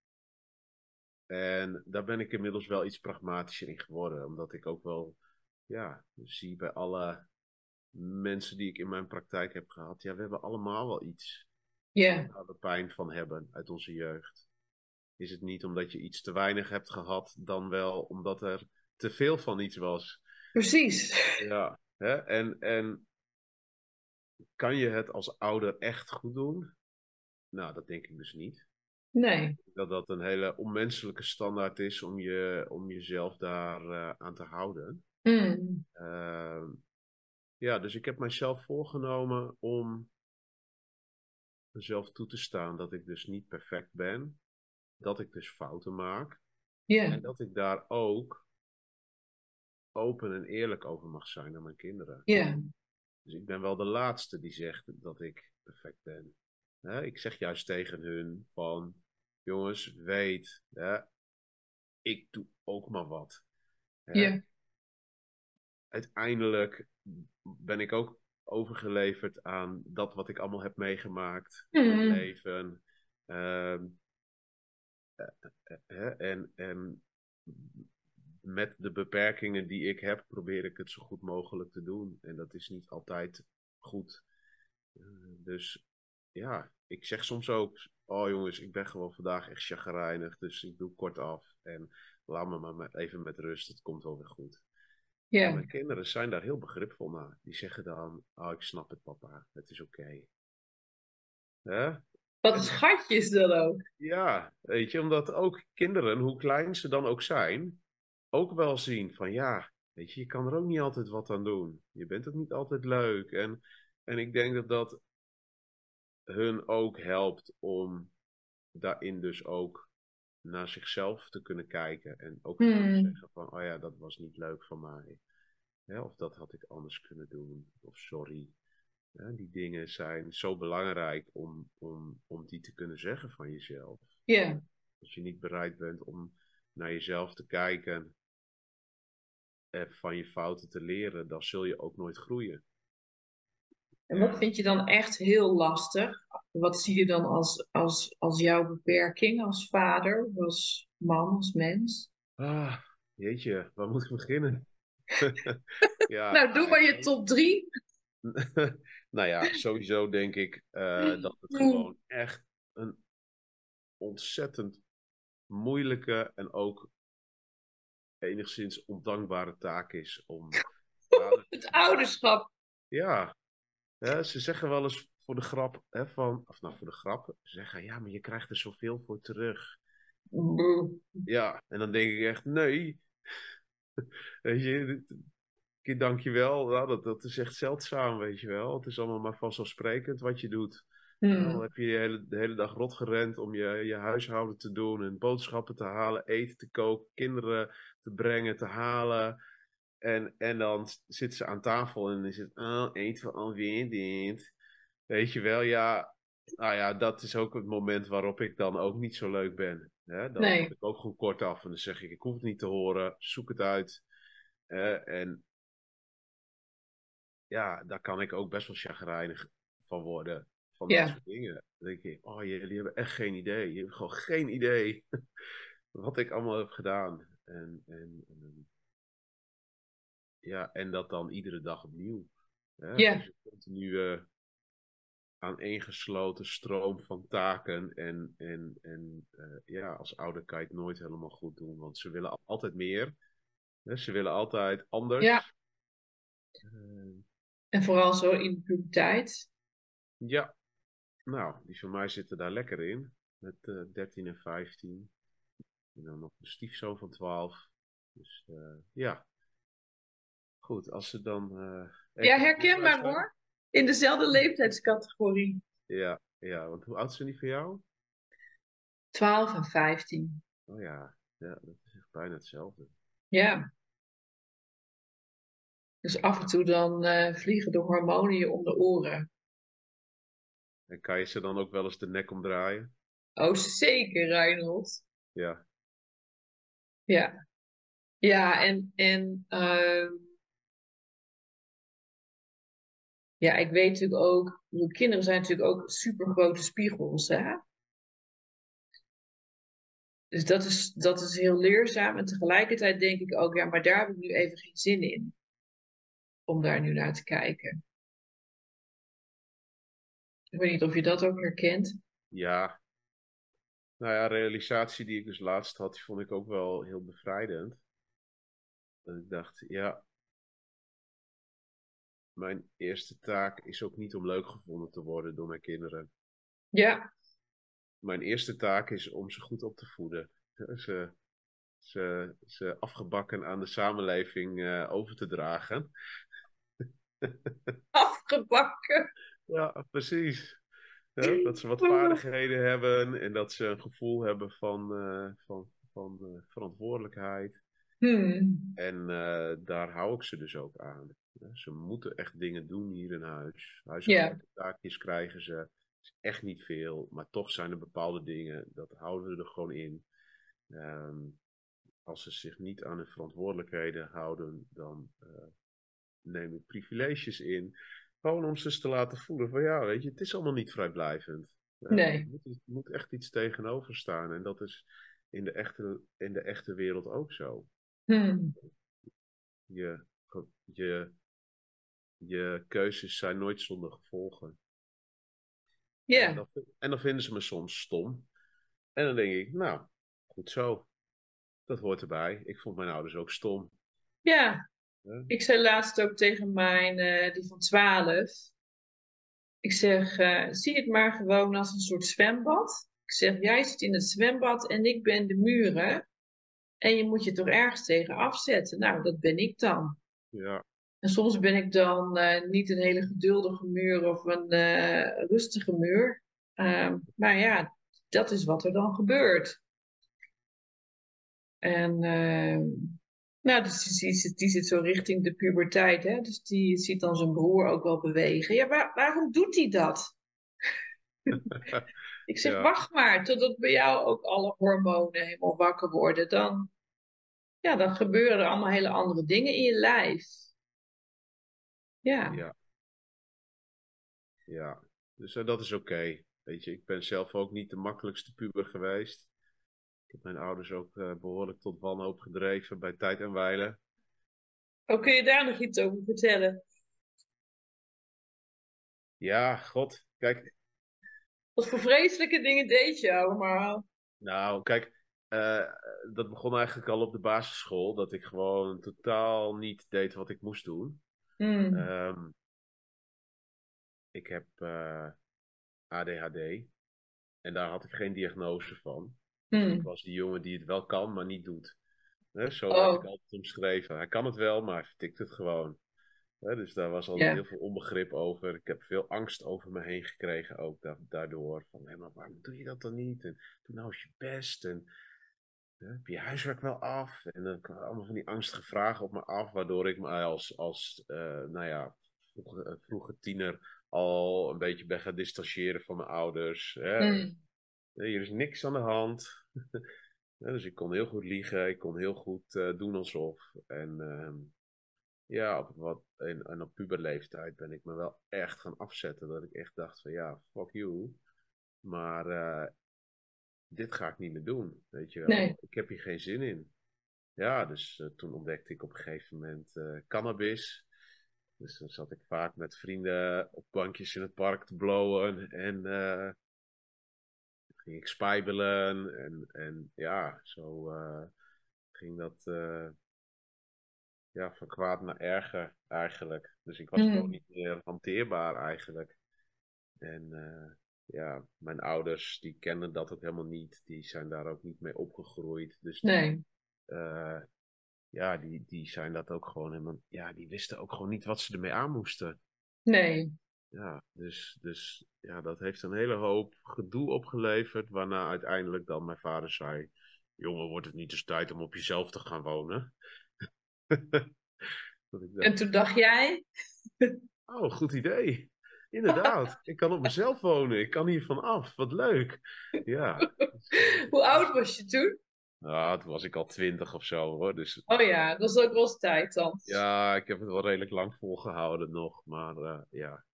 En daar ben ik inmiddels wel iets pragmatischer in geworden. Omdat ik ook wel ja, zie bij alle mensen die ik in mijn praktijk heb gehad. Ja, we hebben allemaal wel iets Ja, waar we pijn van hebben uit onze jeugd. Is het niet omdat je iets te weinig hebt gehad, dan wel omdat er te veel van iets was. Precies. Ja, hè? En, en kan je het als ouder echt goed doen? Nou, dat denk ik dus niet. Nee. Dat dat een hele onmenselijke standaard is om, je, om jezelf daar eh, aan te houden. Mm. Ehm, ja, dus ik heb mijzelf voorgenomen om mezelf toe te staan dat ik dus niet perfect ben. Dat ik dus fouten maak. Ja, En dat ik daar ook open en eerlijk over mag zijn naar mijn kinderen. ja, Dus ik ben wel de laatste die zegt dat ik perfect ben. Ik zeg juist tegen hun van, jongens, weet, hè, ik doe ook maar wat. Ja, Uiteindelijk ben ik ook overgeleverd aan dat wat ik allemaal heb meegemaakt Mm. in mijn leven. Ehm, eh, eh, hè, en, en met de beperkingen die ik heb, probeer ik het zo goed mogelijk te doen. En dat is niet altijd goed. Eh, dus ja, ik zeg soms ook: Oh jongens, ik ben gewoon vandaag echt chagrijnig. Dus ik doe kort af. En laat me maar even met rust. Het komt wel weer goed. Ja. mijn kinderen zijn daar heel begripvol naar. Die zeggen dan: Oh, ik snap het, papa. Het is oké. Hè? Wat een schatje is dat ook. Ja, weet je, omdat ook kinderen, hoe klein ze dan ook zijn, ook wel zien van ja, weet je, je kan er ook niet altijd wat aan doen. Je bent ook niet altijd leuk. En, en ik denk dat dat hun ook helpt om daarin dus ook naar zichzelf te kunnen kijken. En ook te kunnen Hmm. zeggen van, oh ja, dat was niet leuk van mij. Of dat had ik anders kunnen doen. Of sorry. Ja, die dingen zijn zo belangrijk om, om, om die te kunnen zeggen van jezelf. Ja, Als je niet bereid bent om naar jezelf te kijken en van je fouten te leren, dan zul je ook nooit groeien. en wat vind je dan echt heel lastig? Wat zie je dan als, als, als jouw beperking als vader, als man, als mens? Ah, jeetje, waar moet ik beginnen? ja, Nou, doe maar je top drie. nou ja, sowieso denk ik eh, dat het gewoon echt een ontzettend moeilijke en ook enigszins ondankbare taak is om Het ouderschap. Ja, hè, ze zeggen wel eens voor de grap, hè, van, of nou voor de grap, ze zeggen ja, maar je krijgt er zoveel voor terug. Ja, en dan denk ik echt, nee. Weet je, dankjewel, nou, dat, dat is echt zeldzaam, weet je wel. Het is allemaal maar vanzelfsprekend wat je doet. Dan Hmm. heb je de hele, de hele dag rot gerend om je, je huishouden te doen en boodschappen te halen, eten te koken, kinderen te brengen, te halen. En, en dan zitten ze aan tafel en dan is het, oh, eten we alweer dit. Weet je wel, ja, nou ja, dat is ook het moment waarop ik dan ook niet zo leuk ben. Hè? Dan Nee. heb ik ook gewoon kort af en dan zeg ik, ik hoef het niet te horen, zoek het uit. Hè? En ja, daar kan ik ook best wel chagrijnig van worden. Van Ja. dat soort dingen. Dan denk ik, oh jullie hebben echt geen idee. Je hebt gewoon geen idee wat ik allemaal heb gedaan. En, en, en, ja, en dat dan iedere dag opnieuw. Hè? Ja. Dus een continue aaneengesloten stroom van taken. En, en, en eh, ja, als ouder kan je het nooit helemaal goed doen. Want ze willen altijd meer. Hè? Ze willen altijd anders. Ja. Eh, En vooral zo in de puberteit. Ja, nou, die van mij zitten daar lekker in. Met eh 13 en 15. En dan nog een stiefzoon van 12. Dus eh, ja. Goed, als ze dan. eh, even Ja, herkenbaar hoor. In dezelfde leeftijdscategorie. Ja, ja, want hoe oud zijn die van jou? 12 en 15. Oh ja, ja, dat is echt bijna hetzelfde. Ja. Dus af en toe dan eh, vliegen de hormonen je om de oren. En kan je ze dan ook wel eens de nek omdraaien? Oh, zeker, Reinhold. Ja, Ja. Ja, en, en ehm, ja, ik weet natuurlijk ook, bedoel, kinderen zijn natuurlijk ook super grote spiegels, hè? Dus dat is, dat is heel leerzaam. En tegelijkertijd denk ik ook, ja, maar daar heb ik nu even geen zin in. Om daar nu naar te kijken. Ik weet niet of je dat ook herkent. Ja. Nou ja, realisatie die ik dus laatst had, die vond ik ook wel heel bevrijdend. Dat ik dacht, ja, mijn eerste taak is ook niet om leuk gevonden te worden door mijn kinderen. Ja. Mijn eerste taak is om ze goed op te voeden. Ze, ze, ze afgebakken aan de samenleving uh, over te dragen. Afgebakken? Ja, precies. Ja, dat ze wat vaardigheden hebben en dat ze een gevoel hebben van, uh, van, van uh, verantwoordelijkheid. Hmm. En uh, daar hou ik ze dus ook aan. Ze moeten echt dingen doen hier in huis. Huishoudelijke yeah. taakjes krijgen ze. is echt niet veel, maar toch zijn er bepaalde dingen, dat houden we er gewoon in. Um, als ze zich niet aan hun verantwoordelijkheden houden, dan neem ik privileges in. Gewoon om ze te laten voelen van ja, weet je, het is allemaal niet vrijblijvend. Nee. Er moet, moet echt iets tegenover staan. En dat is in de echte, in de echte wereld ook zo. Hmm. Je, je, je keuzes zijn nooit zonder gevolgen. Ja. Yeah. En, en dan vinden ze me soms stom. En dan denk ik, nou, goed zo. Dat hoort erbij. Ik vond mijn ouders ook stom. Ja. Ik zei laatst ook tegen mijn, uh, die van 12. Ik zeg, uh, zie het maar gewoon als een soort zwembad. Ik zeg, jij zit in het zwembad en ik ben de muren. En je moet je toch ergens tegen afzetten. Nou, dat ben ik dan. Ja. En soms ben ik dan uh, niet een hele geduldige muur of een uh, rustige muur. Uh, maar ja, dat is wat er dan gebeurt. En nou, dus die, zit zo richting de puberteit. Hè? Dus die ziet dan zijn broer ook wel bewegen. Ja, waar, waarom doet hij dat? ik zeg, ja. wacht maar totdat bij jou ook alle hormonen helemaal wakker worden. Dan, ja, dan gebeuren er allemaal hele andere dingen in je lijf. Ja. Ja. Ja, dus uh, dat is oké. Okay. Weet je, ik ben zelf ook niet de makkelijkste puber geweest. Ik heb mijn ouders ook uh, behoorlijk tot wanhoop gedreven bij tijd en wijlen. Oh, kun je daar nog iets over vertellen? Ja, god. Kijk. Wat voor vreselijke dingen deed je allemaal? Nou, kijk. Uh, dat begon eigenlijk al op de basisschool. Dat ik gewoon totaal niet deed wat ik moest doen. Hmm. Um, ik heb uh, ADHD. En daar had ik geen diagnose van. Hmm. Ik was die jongen die het wel kan, maar niet doet. He, zo Oh. heb ik altijd omschreven. Hij kan het wel, maar hij vertikt het gewoon. He, dus daar was Ja. heel veel onbegrip over. Ik heb veel angst over me heen gekregen ook da- daardoor. Van, hé, maar waarom doe je dat dan niet? En doe nou eens je best. En hè, heb je huiswerk wel af? En dan kwamen allemaal van die angstige vragen op me af, waardoor ik me als, als eh, nou ja, vroege, eh, vroege tiener al een beetje ben gaan distancieren van mijn ouders. Hè. Hier is niks aan de hand. Ja, dus ik kon heel goed liegen, ik kon heel goed eh, doen alsof. En ehm, ja, op wat, en, en op puberleeftijd ben ik me wel echt gaan afzetten. Dat ik echt dacht van ja, fuck you. Maar eh, dit ga ik niet meer doen, weet je wel. Nee. Ik heb hier geen zin in. Ja, dus eh, toen ontdekte ik op een gegeven moment cannabis. Dus dan zat ik vaak met vrienden op bankjes in het park te blowen. En ging ik spijbelen. En, en ja, zo eh, ging dat eh, ja, van kwaad naar erger eigenlijk. Dus ik was Mhm. gewoon niet meer hanteerbaar eigenlijk. En eh, ja, mijn ouders die kennen dat ook helemaal niet. Die zijn daar ook niet mee opgegroeid. Dus die, Nee. ja, die, die zijn dat ook gewoon helemaal. Ja, die wisten ook gewoon niet wat ze ermee aan moesten. Nee. Ja, dus, dus ja, dat heeft een hele hoop gedoe opgeleverd. Waarna uiteindelijk dan mijn vader zei: Jongen, wordt het niet eens tijd om op jezelf te gaan wonen? En toen dacht jij? oh, goed idee. Inderdaad, ik kan op mezelf wonen. Ik kan hiervan af. Wat leuk. Ja, Hoe oud was je toen? nou, toen was ik al twintig of zo hoor. Dus Oh ja, dat is ook wel eens tijd dan. ja, ik heb het wel redelijk lang volgehouden nog. Maar eh, ja.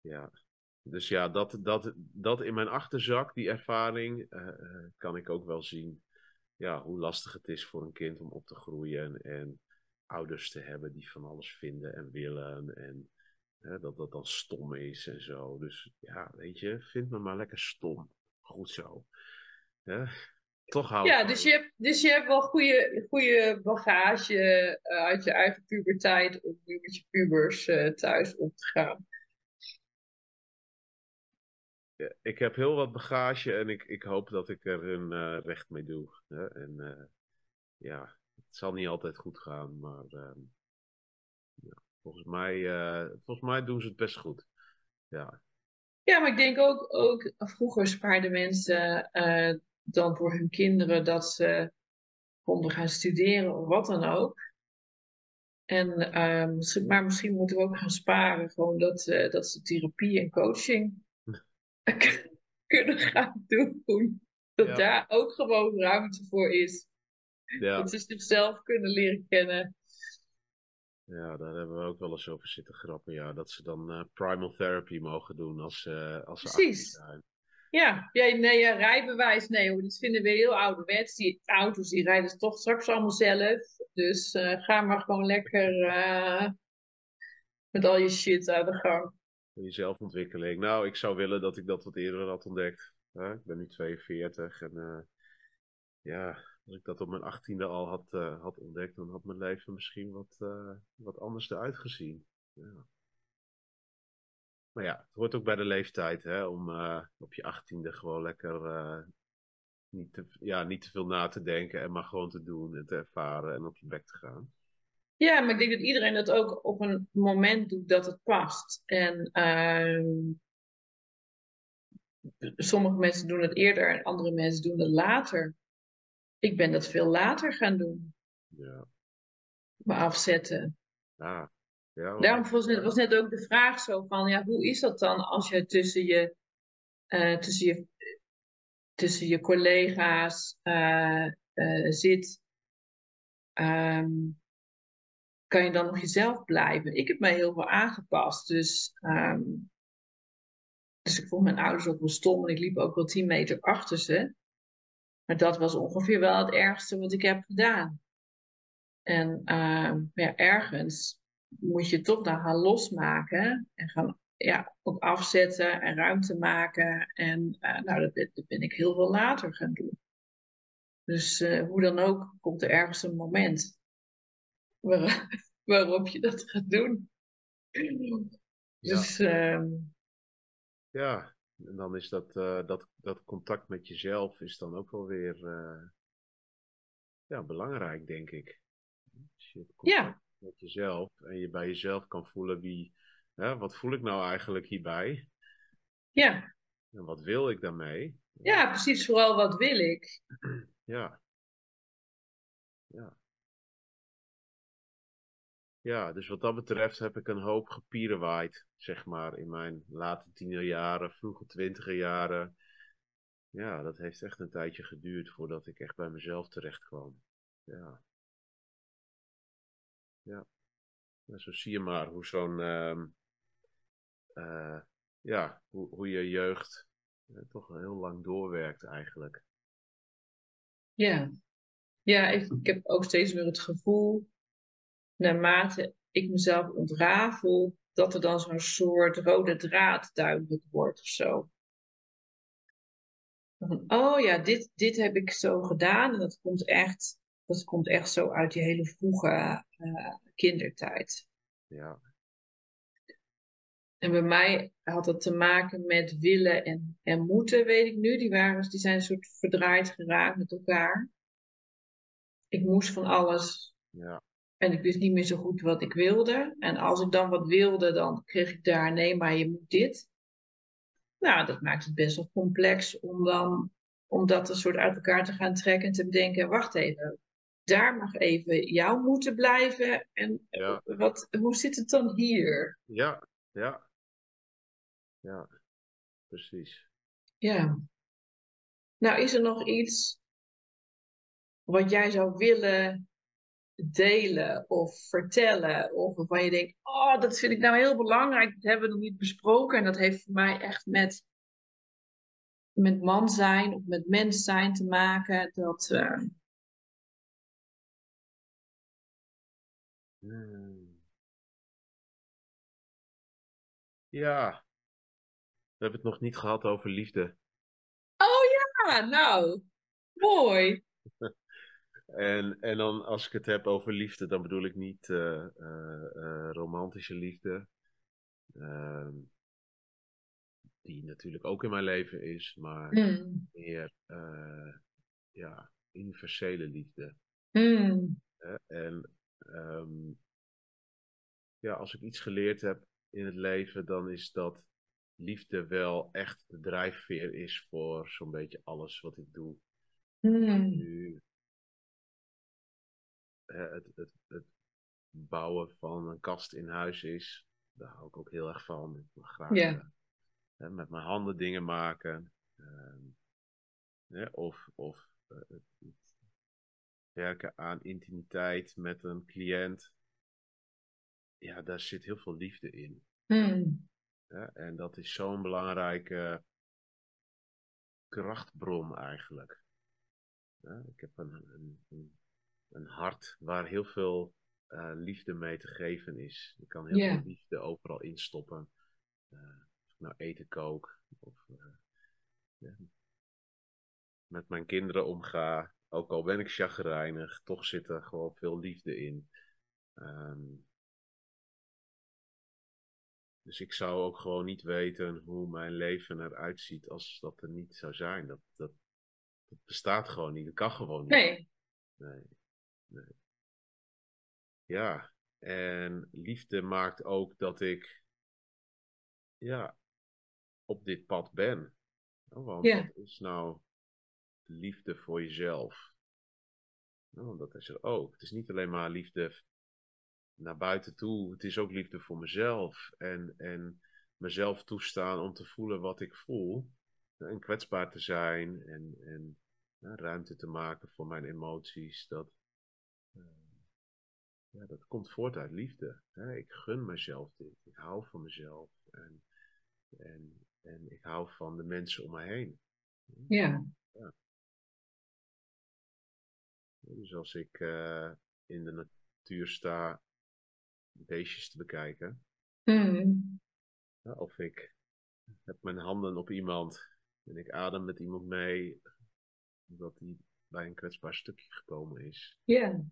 Ja. Dus ja, dat, dat, dat in mijn achterzak, die ervaring, kan ik ook wel zien. Ja, hoe lastig het is voor een kind om op te groeien. En ouders te hebben die van alles vinden en willen. En hè, dat dat dan stom is en zo. Dus ja, weet je, vind me maar lekker stom. Goed zo. Hè? Toch hou Ja, dus je, hebt, dus je hebt wel goede, goede bagage uh, uit je eigen puberteit om nu met je pubers uh, thuis om te gaan. Ik heb heel wat bagage en ik, ik hoop dat ik er een uh, recht mee doe. Hè? En ja, het zal niet altijd goed gaan, maar ehm, ja, volgens, mij, volgens mij doen ze het best goed. Ja, ja, maar ik denk ook, ook vroeger spaarden mensen dan voor hun kinderen dat ze konden gaan studeren of wat dan ook. En, misschien, maar misschien moeten we ook gaan sparen, gewoon dat, dat ze therapie en coaching kunnen gaan doen. Dat ja. daar ook gewoon ruimte voor is. Ja. Dat ze zichzelf kunnen leren kennen. Ja, daar hebben we ook wel eens over zitten grappen. Ja, dat ze dan uh, primal therapy mogen doen als, uh, als ze Precies. zijn. Ja, ja, nee, ja, rijbewijs, nee hoor, dat vinden we heel ouderwets. Die auto's die rijden toch straks allemaal zelf. Dus uh, ga maar gewoon lekker met al je shit aan de gang. Je zelfontwikkeling. Nou, ik zou willen dat ik dat wat eerder had ontdekt. ik ben nu 42 en ja, als ik dat op mijn achttiende al had, uh, had ontdekt, dan had mijn leven misschien wat, uh, wat anders eruit gezien. Ja. Maar ja, het hoort ook bij de leeftijd, hè, om op je achttiende gewoon lekker niet, te, ja, niet te veel na te denken en maar gewoon te doen en te ervaren en op je bek te gaan. Ja, maar ik denk dat iedereen dat ook op een moment doet dat het past. En ehm, sommige mensen doen het eerder en andere mensen doen het later. Ik ben dat veel later gaan doen. Ja. Me afzetten. Ja. ja Daarom was net, was net ook de vraag zo van, ja, hoe is dat dan als je tussen je, uh, tussen je, tussen je collega's uh, uh, zit? Um, kan je dan nog jezelf blijven? Ik heb mij heel veel aangepast. Dus, um, dus ik vond mijn ouders ook wel stom en ik liep ook wel tien meter achter ze. Maar dat was ongeveer wel het ergste wat ik heb gedaan. En uh, ja, ergens moet je toch dan gaan losmaken en gaan ja, ook afzetten en ruimte maken. En uh, nou, dat dat ben, ik heel veel later gaan doen. Dus uh, hoe dan ook komt er ergens een moment waar, waarop je dat gaat doen. Dus, ja. Ehm, ja, en dan is dat, uh, dat, dat contact met jezelf is dan ook wel weer uh, ja, belangrijk, denk ik. Als je ja. met jezelf en je bij jezelf kan voelen wie, hè, wat voel ik nou eigenlijk hierbij? Ja. En wat wil ik daarmee? Ja, precies, vooral wat wil ik? Ja. Ja. Ja, dus wat dat betreft heb ik een hoop gepierenwaaid, zeg maar, in mijn late tienerjaren, vroege twintiger jaren. Ja, dat heeft echt een tijdje geduurd voordat ik echt bij mezelf terecht kwam. Ja. Ja. zo zie je maar hoe zo'n, uh, uh, ja, hoe, hoe je jeugd uh, toch heel lang doorwerkt eigenlijk. Ja. Ja, ik, ik heb ook steeds weer het gevoel naarmate ik mezelf ontrafel, dat er dan zo'n soort rode draad duidelijk wordt of zo. Van, oh ja, dit, dit heb ik zo gedaan en dat komt echt, dat komt echt zo uit die hele vroege uh, kindertijd. Ja. En bij mij had het te maken met willen en, en moeten, weet ik nu. Die, waren, die zijn een soort verdraaid geraakt met elkaar. Ik moest van alles. Ja. En ik wist niet meer zo goed wat ik wilde. En als ik dan wat wilde, dan kreeg ik daar, nee, maar je moet dit. Nou, dat maakt het best wel complex om dan om dat een soort uit elkaar te gaan trekken en te bedenken, wacht even, daar mag even jou moeten blijven. En wat, hoe zit het dan hier? Ja, ja. Ja, precies. Ja. Nou, is er nog iets wat jij zou willen delen of vertellen. Of waarvan je denkt, oh, dat vind ik nou heel belangrijk. Dat hebben we nog niet besproken. En dat heeft voor mij echt met, met man zijn of met mens zijn te maken. Dat, uh... Ja, we hebben het nog niet gehad over liefde. Oh ja, nou, mooi. En, en dan als ik het heb over liefde, dan bedoel ik niet uh, uh, romantische liefde. Ehm, die natuurlijk ook in mijn leven is, maar mm. meer ja, universele liefde. Mm. en um, ja, als ik iets geleerd heb in het leven, dan is dat liefde wel echt de drijfveer is voor zo'n beetje alles wat ik doe. Mm. Nu, het, het, het bouwen van een kast in huis is, daar hou ik ook heel erg van. Ik wil graag uh, met mijn handen dingen maken. Uh, of of uh, het, werken aan intimiteit met een cliënt. Ja, daar zit heel veel liefde in. Mm. en dat is zo'n belangrijke krachtbron eigenlijk. ik heb een, een, een een hart waar heel veel uh, liefde mee te geven is. Ik kan heel yeah. veel liefde overal instoppen. Uh, of ik nou eten kook of uh, ja, met mijn kinderen omga. Ook al ben ik chagrijnig, toch zit er gewoon veel liefde in. Um, dus ik zou ook gewoon niet weten hoe mijn leven eruit ziet als dat er niet zou zijn. Dat, dat, dat bestaat gewoon niet. Dat kan gewoon niet. Nee. nee. Nee. Ja, en liefde maakt ook dat ik ja, op dit pad ben. Want ja. wat is nou liefde voor jezelf? Nou, dat is er ook. Het is niet alleen maar liefde naar buiten toe. Het is ook liefde voor mezelf. En, en mezelf toestaan om te voelen wat ik voel. En kwetsbaar te zijn. En, en ruimte te maken voor mijn emoties. Dat, ja, dat komt voort uit liefde. Hè? Ik gun mezelf dit. Ik hou van mezelf. En, en, en ik hou van de mensen om me heen. Ja. ja. Dus als ik uh, in de natuur sta beestjes te bekijken. Mm. Ja, of ik heb mijn handen op iemand en ik adem met iemand mee. Omdat die bij een kwetsbaar stukje gekomen is. Ja.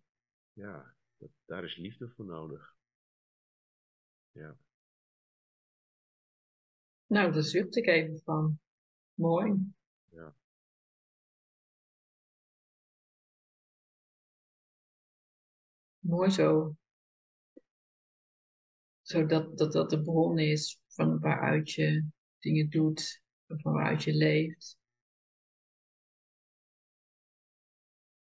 Ja, dat, daar is liefde voor nodig. Ja. Nou, daar zucht ik even van. Mooi. Ja. Mooi zo. Zodat dat, dat de bron is van waaruit je dingen doet, van waaruit je leeft.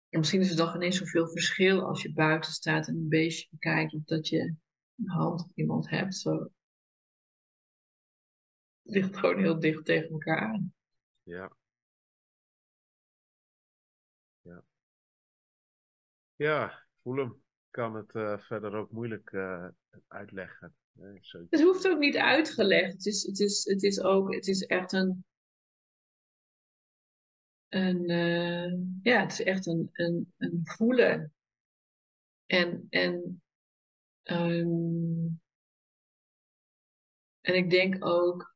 En misschien is er dan geen zoveel verschil als je buiten staat en een beestje bekijkt, of dat je een hand op iemand hebt. Zo. Het ligt gewoon heel dicht tegen elkaar aan. Ja. Ja. Ja, voel hem. Ik kan het uh, verder ook moeilijk uh, uitleggen. Nee, het hoeft ook niet uitgelegd. Het is, het is, het is ook, het is echt een een, uh, ja, het is echt een, een, een voelen. En, en, um, en ik denk ook,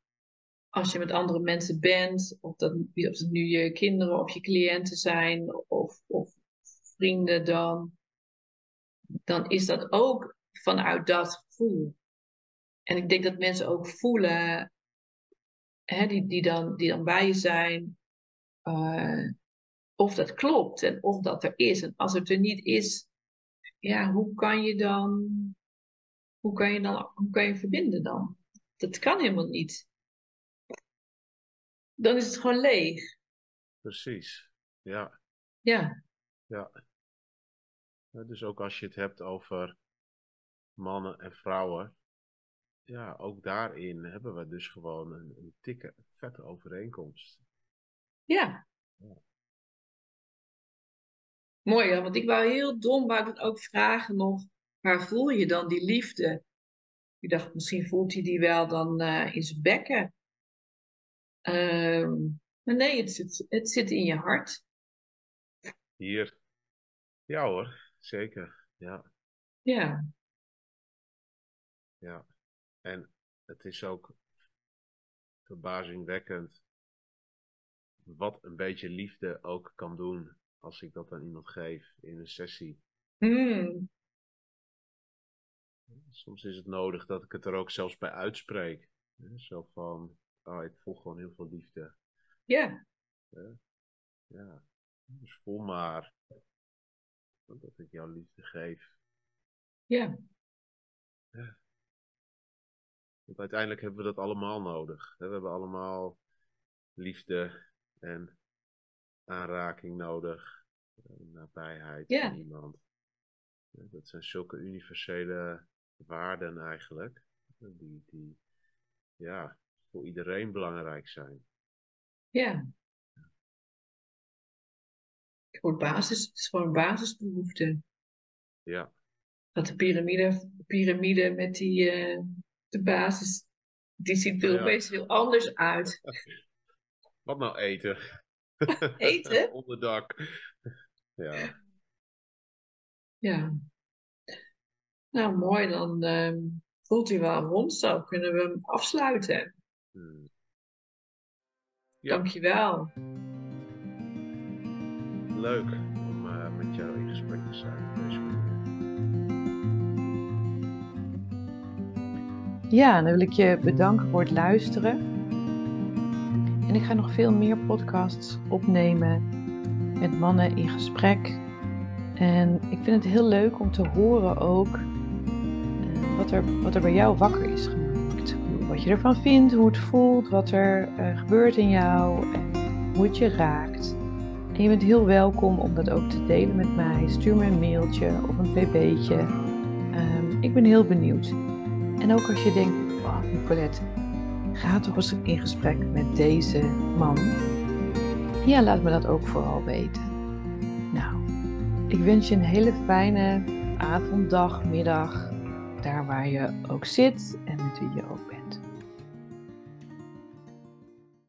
als je met andere mensen bent, of dat, of het nu je kinderen of je cliënten zijn, of, of vrienden, dan, dan is dat ook vanuit dat gevoel. En ik denk dat mensen ook voelen, hè, die, die, dan, die dan bij je zijn, uh, of dat klopt en of dat er is. En als het er niet is, ja, hoe kan je dan, hoe kan je dan, hoe kan je verbinden dan? Dat kan helemaal niet. Dan is het gewoon leeg. Precies, ja. Ja. Ja. Dus ook als je het hebt over mannen en vrouwen, ja, ook daarin hebben we dus gewoon een, een dikke, vette overeenkomst. Ja. Mooi, want ik wou heel dom, wou ik ook vragen nog, waar voel je dan die liefde? Ik dacht, misschien voelt hij die wel dan uh, in zijn bekken. Um, maar nee, het zit, het zit in je hart. Hier. Ja hoor, zeker. Ja. Ja. Ja. En het is ook verbazingwekkend wat een beetje liefde ook kan doen als ik dat aan iemand geef in een sessie. Mm. Soms is het nodig dat ik het er ook zelfs bij uitspreek. Zo van, oh, ik voel gewoon heel veel liefde. Ja. Ja. ja. Dus voel maar dat ik jouw liefde geef. Ja. ja. Want uiteindelijk hebben we dat allemaal nodig. We hebben allemaal liefde en aanraking nodig. Nabijheid ja. van iemand. Dat zijn zulke universele waarden eigenlijk. Die, die ja, voor iedereen belangrijk zijn. Ja. Voor basis, het is gewoon een basisbehoefte. Ja. Dat de piramide, piramide met die uh, de basis, die ziet er ja. opeens heel anders uit. Wat nou eten? eten? Onderdak. Ja. Ja. Nou, mooi. Dan uh, voelt hij wel rond. Zo kunnen we hem afsluiten. Hmm. Ja. Dankjewel. Leuk om uh, met jou in gesprek te zijn op deze manier. Ja, dan wil ik je bedanken voor het luisteren. En ik ga nog veel meer podcasts opnemen met mannen in gesprek. En ik vind het heel leuk om te horen ook uh, wat, er, wat er bij jou wakker is gemaakt. Wat je ervan vindt, hoe het voelt, wat er uh, gebeurt in jou hoe het je raakt. En je bent heel welkom om dat ook te delen met mij. Stuur me een mailtje of een pb'tje. Um, ik ben heel benieuwd. En ook als je denkt, oh Nicolette, ga toch eens in gesprek met deze man. Ja, laat me dat ook vooral weten. Nou, ik wens je een hele fijne avond, dag, middag. Daar waar je ook zit en wie je ook.